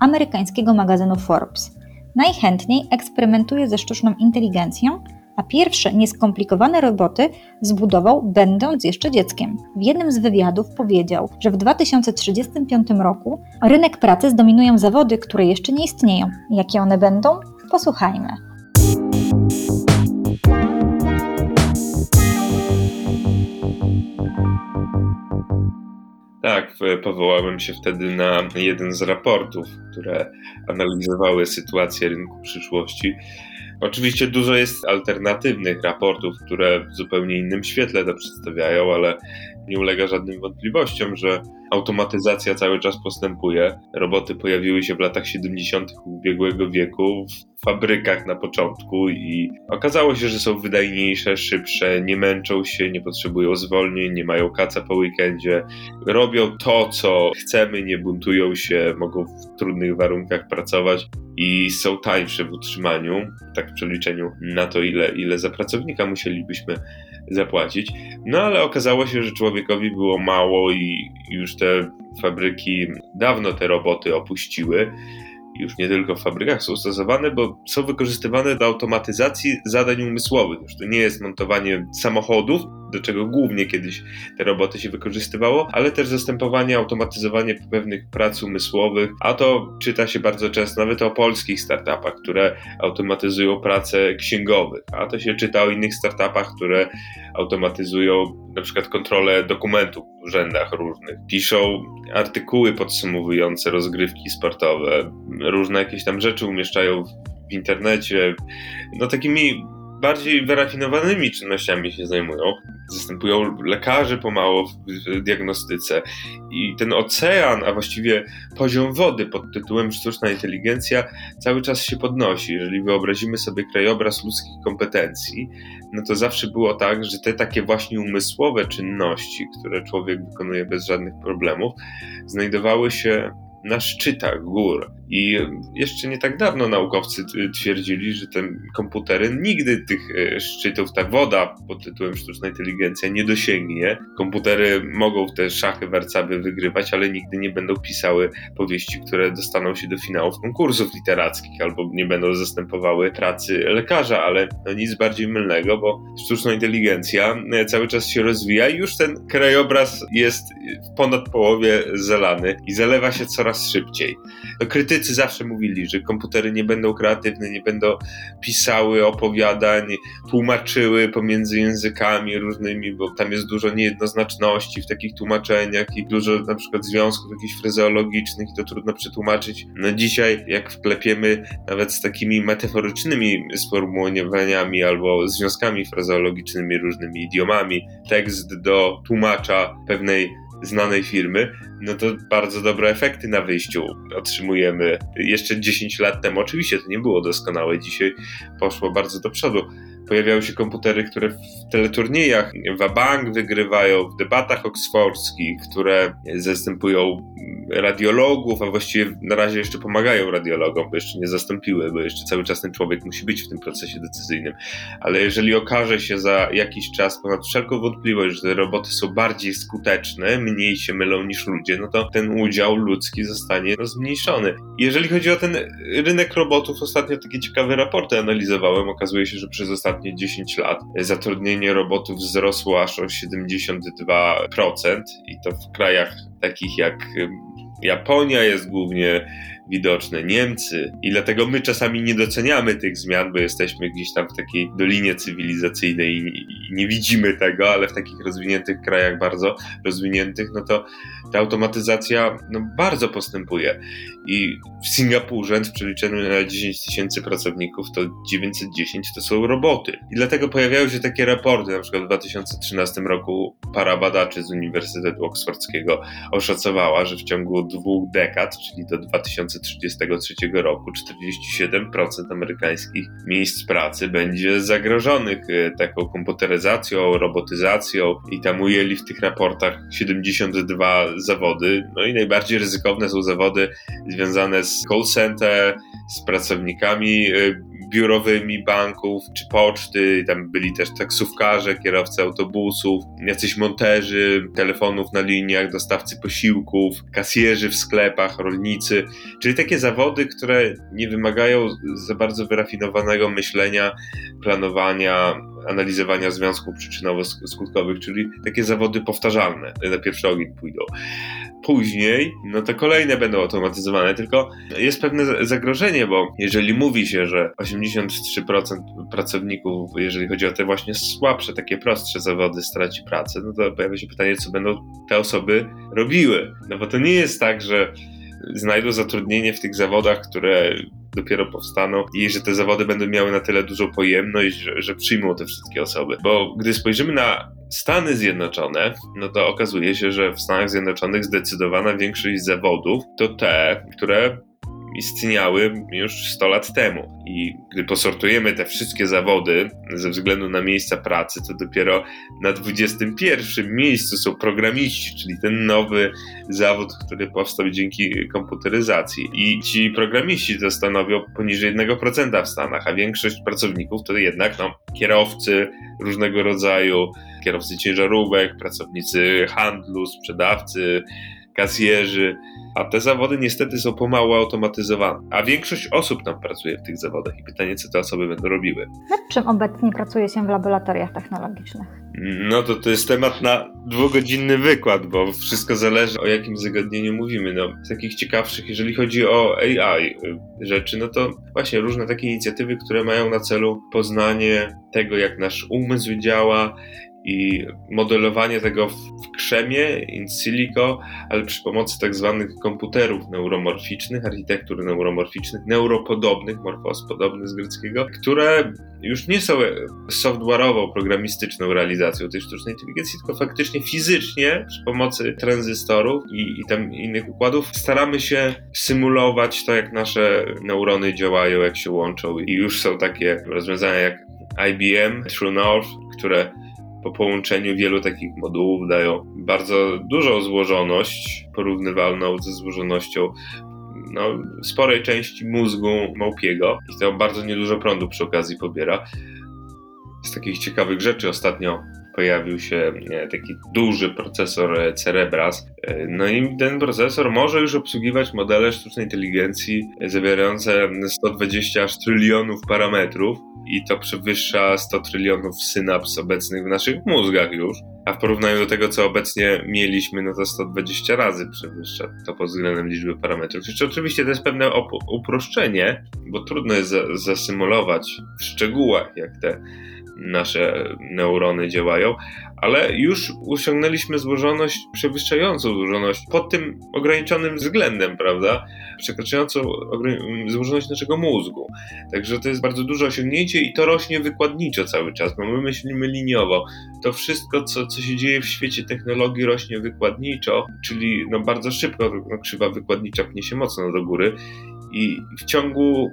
Speaker 2: amerykańskiego magazynu Forbes. Najchętniej eksperymentuje ze sztuczną inteligencją, a pierwsze nieskomplikowane roboty zbudował będąc jeszcze dzieckiem. W jednym z wywiadów powiedział, że w 2035 roku rynek pracy zdominują zawody, które jeszcze nie istnieją. Jakie one będą? Posłuchajmy.
Speaker 6: Powołałem się wtedy na jeden z raportów, które analizowały sytuację rynku przyszłości. Oczywiście dużo jest alternatywnych raportów, które w zupełnie innym świetle to przedstawiają, ale nie ulega żadnym wątpliwościom, że automatyzacja cały czas postępuje. Roboty pojawiły się w latach 70. ubiegłego wieku w fabrykach na początku i okazało się, że są wydajniejsze, szybsze, nie męczą się, nie potrzebują zwolnień, nie mają kaca po weekendzie, robią to, co chcemy, nie buntują się, mogą w trudnych warunkach pracować i są tańsze w utrzymaniu, tak w przeliczeniu na to, ile, ile za pracownika musielibyśmy zapłacić. No ale okazało się, że człowiekowi było mało i już te fabryki dawno te roboty opuściły. Już nie tylko w fabrykach są stosowane, bo są wykorzystywane do automatyzacji zadań umysłowych. Już to nie jest montowanie samochodów, do czego głównie kiedyś te roboty się wykorzystywało, ale też zastępowanie, automatyzowanie pewnych prac umysłowych, a to czyta się bardzo często nawet o polskich startupach, które automatyzują pracę księgowych, a to się czyta o innych startupach, które automatyzują na przykład kontrolę dokumentów w urzędach różnych, piszą artykuły podsumowujące rozgrywki sportowe, różne jakieś tam rzeczy umieszczają w internecie, no takimi bardziej wyrafinowanymi czynnościami się zajmują. Zastępują lekarzy pomału w diagnostyce. I ten ocean, a właściwie poziom wody pod tytułem sztuczna inteligencja cały czas się podnosi. Jeżeli wyobrazimy sobie krajobraz ludzkich kompetencji, no to zawsze było tak, że te takie właśnie umysłowe czynności, które człowiek wykonuje bez żadnych problemów, znajdowały się na szczytach gór. I jeszcze nie tak dawno naukowcy twierdzili, że te komputery nigdy tych e, szczytów, ta woda pod tytułem sztuczna inteligencja nie dosięgnie. Komputery mogą te szachy, warcaby wygrywać, ale nigdy nie będą pisały powieści, które dostaną się do finałów konkursów literackich albo nie będą zastępowały pracy lekarza, ale no nic bardziej mylnego, bo sztuczna inteligencja e, cały czas się rozwija i już ten krajobraz jest w ponad połowie zalany i zalewa się coraz szybciej. To krytycznie historycy zawsze mówili, że komputery nie będą kreatywne, nie będą pisały opowiadań, tłumaczyły pomiędzy językami różnymi, bo tam jest dużo niejednoznaczności w takich tłumaczeniach i dużo na przykład związków jakichś fryzjologicznych i to trudno przetłumaczyć. No dzisiaj, jak wklepiemy nawet z takimi metaforycznymi sformułowaniami albo związkami frazeologicznymi, różnymi idiomami, tekst do tłumacza pewnej znanej firmy, no to bardzo dobre efekty na wyjściu otrzymujemy. Jeszcze 10 lat temu oczywiście to nie było doskonałe, dzisiaj poszło bardzo do przodu. Pojawiały się komputery, które w teleturniejach Wabank wygrywają, w debatach oksfordzkich, które zastępują radiologów, a właściwie na razie jeszcze pomagają radiologom, bo jeszcze nie zastąpiły, bo jeszcze cały czas ten człowiek musi być w tym procesie decyzyjnym. Ale jeżeli okaże się za jakiś czas ponad wszelką wątpliwość, że te roboty są bardziej skuteczne, mniej się mylą niż ludzie, no to ten udział ludzki zostanie zmniejszony. Jeżeli chodzi o ten rynek robotów, ostatnio takie ciekawe raporty analizowałem. Okazuje się, że przez ostatnie 10 lat zatrudnienie robotów wzrosło aż o 72% i to w krajach takich jak Japonia jest głównie widoczne, Niemcy. I dlatego my czasami nie doceniamy tych zmian, bo jesteśmy gdzieś tam w takiej dolinie cywilizacyjnej i nie widzimy tego, ale w takich rozwiniętych krajach, bardzo rozwiniętych, no to ta automatyzacja no, bardzo postępuje. I w Singapurze w przeliczeniu na 10 tysięcy pracowników to 910 to są roboty. I dlatego pojawiają się takie raporty, na przykład w 2013 roku para badaczy z Uniwersytetu Oksfordzkiego oszacowała, że w ciągu dwóch dekad, czyli do 2033 roku 47% amerykańskich miejsc pracy będzie zagrożonych e, taką komputeryzacją, robotyzacją i tam ujęli w tych raportach 72 zawody. No i najbardziej ryzykowne są zawody związane z call center, z pracownikami y, biurowymi banków czy poczty, tam byli też taksówkarze, kierowcy autobusów, jacyś monterzy telefonów na liniach, dostawcy posiłków, kasjerzy w sklepach, rolnicy, czyli takie zawody, które nie wymagają za bardzo wyrafinowanego myślenia, planowania, analizowania związków przyczynowo-skutkowych, czyli takie zawody powtarzalne, na pierwszy ogień pójdą. Później, no to kolejne będą automatyzowane, tylko jest pewne zagrożenie, bo jeżeli mówi się, że 83% pracowników, jeżeli chodzi o te właśnie słabsze, takie prostsze zawody, straci pracę, no to pojawia się pytanie, co będą te osoby robiły. No bo to nie jest tak, że znajdą zatrudnienie w tych zawodach, które dopiero powstaną i że te zawody będą miały na tyle dużą pojemność, że, że przyjmą te wszystkie osoby. Bo gdy spojrzymy na Stany Zjednoczone, no to okazuje się, że w Stanach Zjednoczonych zdecydowana większość zawodów to te, które istniały już 100 lat temu. I gdy posortujemy te wszystkie zawody ze względu na miejsca pracy, to dopiero na 21 miejscu są programiści, czyli ten nowy zawód, który powstał dzięki komputeryzacji. I ci programiści to stanowią poniżej 1% w Stanach, a większość pracowników to jednak no, kierowcy różnego rodzaju, kierowcy ciężarówek, pracownicy handlu, sprzedawcy, kasjerzy, a te zawody niestety są pomału automatyzowane. A większość osób tam pracuje w tych zawodach i pytanie, co te osoby będą robiły.
Speaker 2: Nad czym obecnie pracuje się w laboratoriach technologicznych?
Speaker 6: No to to jest temat na dwugodzinny wykład, bo wszystko zależy o jakim zagadnieniu mówimy. No, z takich ciekawszych, jeżeli chodzi o AI y, rzeczy, no to właśnie różne takie inicjatywy, które mają na celu poznanie tego, jak nasz umysł działa, i modelowanie tego w krzemie, in silico, ale przy pomocy tak zwanych komputerów neuromorficznych, architektur neuromorficznych, neuropodobnych, morfos podobny z greckiego, które już nie są software'ową, programistyczną realizacją tej sztucznej inteligencji, tylko faktycznie fizycznie przy pomocy tranzystorów i, i tam innych układów staramy się symulować to, jak nasze neurony działają, jak się łączą. I już są takie rozwiązania jak IBM, True North, które po połączeniu wielu takich modułów dają bardzo dużą złożoność, porównywalną ze złożonością no, sporej części mózgu małpiego i to bardzo niedużo prądu przy okazji pobiera. Z takich ciekawych rzeczy ostatnio pojawił się e, taki duży procesor e, Cerebras. E, no i ten procesor może już obsługiwać modele sztucznej inteligencji zawierające 120 aż trylionów parametrów i to przewyższa 100 trylionów synaps obecnych w naszych mózgach już. a w porównaniu do tego, co obecnie mieliśmy, no to 120 razy przewyższa to pod względem liczby parametrów. Jeszcze oczywiście to jest pewne uproszczenie, bo trudno jest zasymulować w szczegółach, jak te nasze neurony działają, ale już osiągnęliśmy złożoność przewyższającą złożoność pod tym ograniczonym względem, prawda? Przekraczającą złożoność naszego mózgu. Także to jest bardzo duże osiągnięcie i to rośnie wykładniczo cały czas, bo my myślimy liniowo. To wszystko, co, co się dzieje w świecie technologii, rośnie wykładniczo, czyli no bardzo szybko no, krzywa wykładnicza pnie się mocno do góry i w ciągu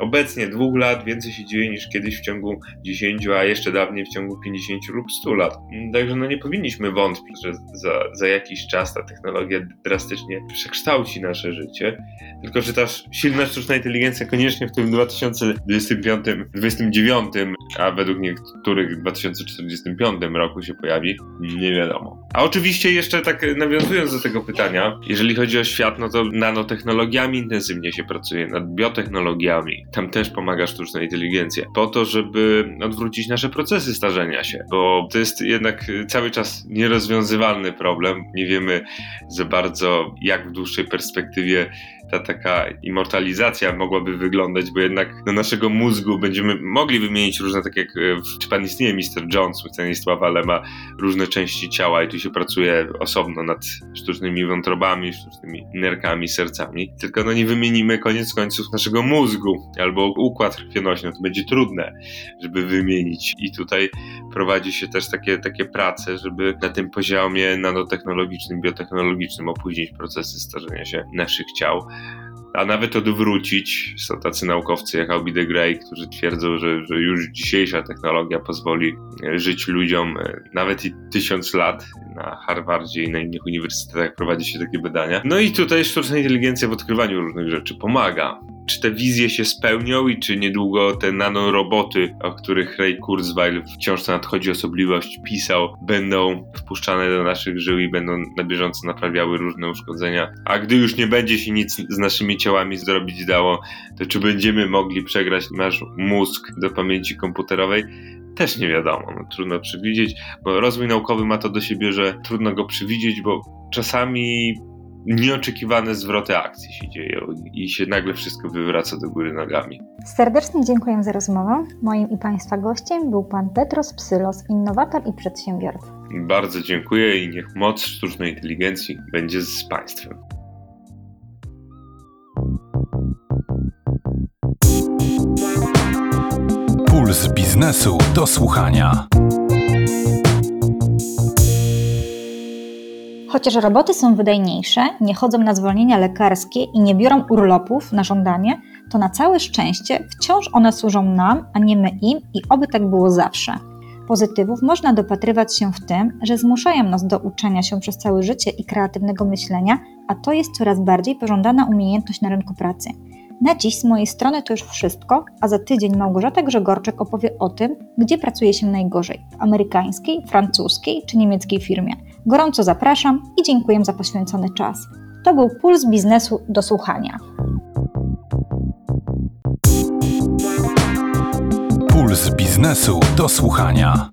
Speaker 6: Obecnie dwóch lat więcej się dzieje niż kiedyś w ciągu 10, a jeszcze dawniej w ciągu 50 lub 100 lat. Także no nie powinniśmy wątpić, że za, za jakiś czas ta technologia drastycznie przekształci nasze życie. Tylko, że ta silna sztuczna inteligencja koniecznie w tym 2025, 2029, a według niektórych w 2045 roku się pojawi, nie wiadomo. A oczywiście jeszcze tak nawiązując do tego pytania, jeżeli chodzi o świat, no to nanotechnologiami intensywnie się pracuje, nad biotechnologiami, tam też pomaga sztuczna inteligencja, po to, żeby odwrócić nasze procesy starzenia się, bo to jest jednak cały czas nierozwiązywalny problem. Nie wiemy za bardzo, jak w dłuższej perspektywie ta taka immortalizacja mogłaby wyglądać, bo jednak do naszego mózgu będziemy mogli wymienić różne, tak jak w, czy pan istnieje Mr. Jones Stanisława, ale ma różne części ciała i tu się pracuje osobno nad sztucznymi wątrobami, sztucznymi nerkami, sercami, tylko no nie wymienimy koniec końców naszego mózgu albo układ krwionośny, to będzie trudne, żeby wymienić. I tutaj prowadzi się też takie, takie prace, żeby na tym poziomie nanotechnologicznym, biotechnologicznym opóźnić procesy starzenia się naszych ciał a nawet odwrócić. Są tacy naukowcy jak Albi de Grey, którzy twierdzą, że, że już dzisiejsza technologia pozwoli żyć ludziom e, nawet i tysiąc lat. Na Harvardzie i na innych uniwersytetach prowadzi się takie badania. No i tutaj sztuczna inteligencja w odkrywaniu różnych rzeczy pomaga czy te wizje się spełnią i czy niedługo te nanoroboty, o których Ray Kurzweil w książce Nadchodzi Osobliwość pisał, będą wpuszczane do naszych żył i będą na bieżąco naprawiały różne uszkodzenia. A gdy już nie będzie się nic z naszymi ciałami zrobić dało, to czy będziemy mogli przegrać nasz mózg do pamięci komputerowej? Też nie wiadomo, no, trudno przewidzieć, bo rozwój naukowy ma to do siebie, że trudno go przewidzieć, bo czasami nieoczekiwane zwroty akcji się dzieją i się nagle wszystko wywraca do góry nogami.
Speaker 2: Serdecznie dziękuję za rozmowę. Moim i Państwa gościem był Pan Petros Psylos, innowator i przedsiębiorca.
Speaker 6: Bardzo dziękuję i niech moc sztucznej inteligencji będzie z Państwem.
Speaker 1: Puls biznesu do słuchania.
Speaker 2: Chociaż roboty są wydajniejsze, nie chodzą na zwolnienia lekarskie i nie biorą urlopów na żądanie, to na całe szczęście wciąż one służą nam, a nie my im i oby tak było zawsze. Pozytywów można dopatrywać się w tym, że zmuszają nas do uczenia się przez całe życie i kreatywnego myślenia, a to jest coraz bardziej pożądana umiejętność na rynku pracy. Na dziś z mojej strony to już wszystko, a za tydzień Małgorzata Grzegorczyk opowie o tym, gdzie pracuje się najgorzej w amerykańskiej, francuskiej czy niemieckiej firmie. Gorąco zapraszam i dziękuję za poświęcony czas. To był Puls Biznesu do słuchania.
Speaker 1: Puls Biznesu do słuchania.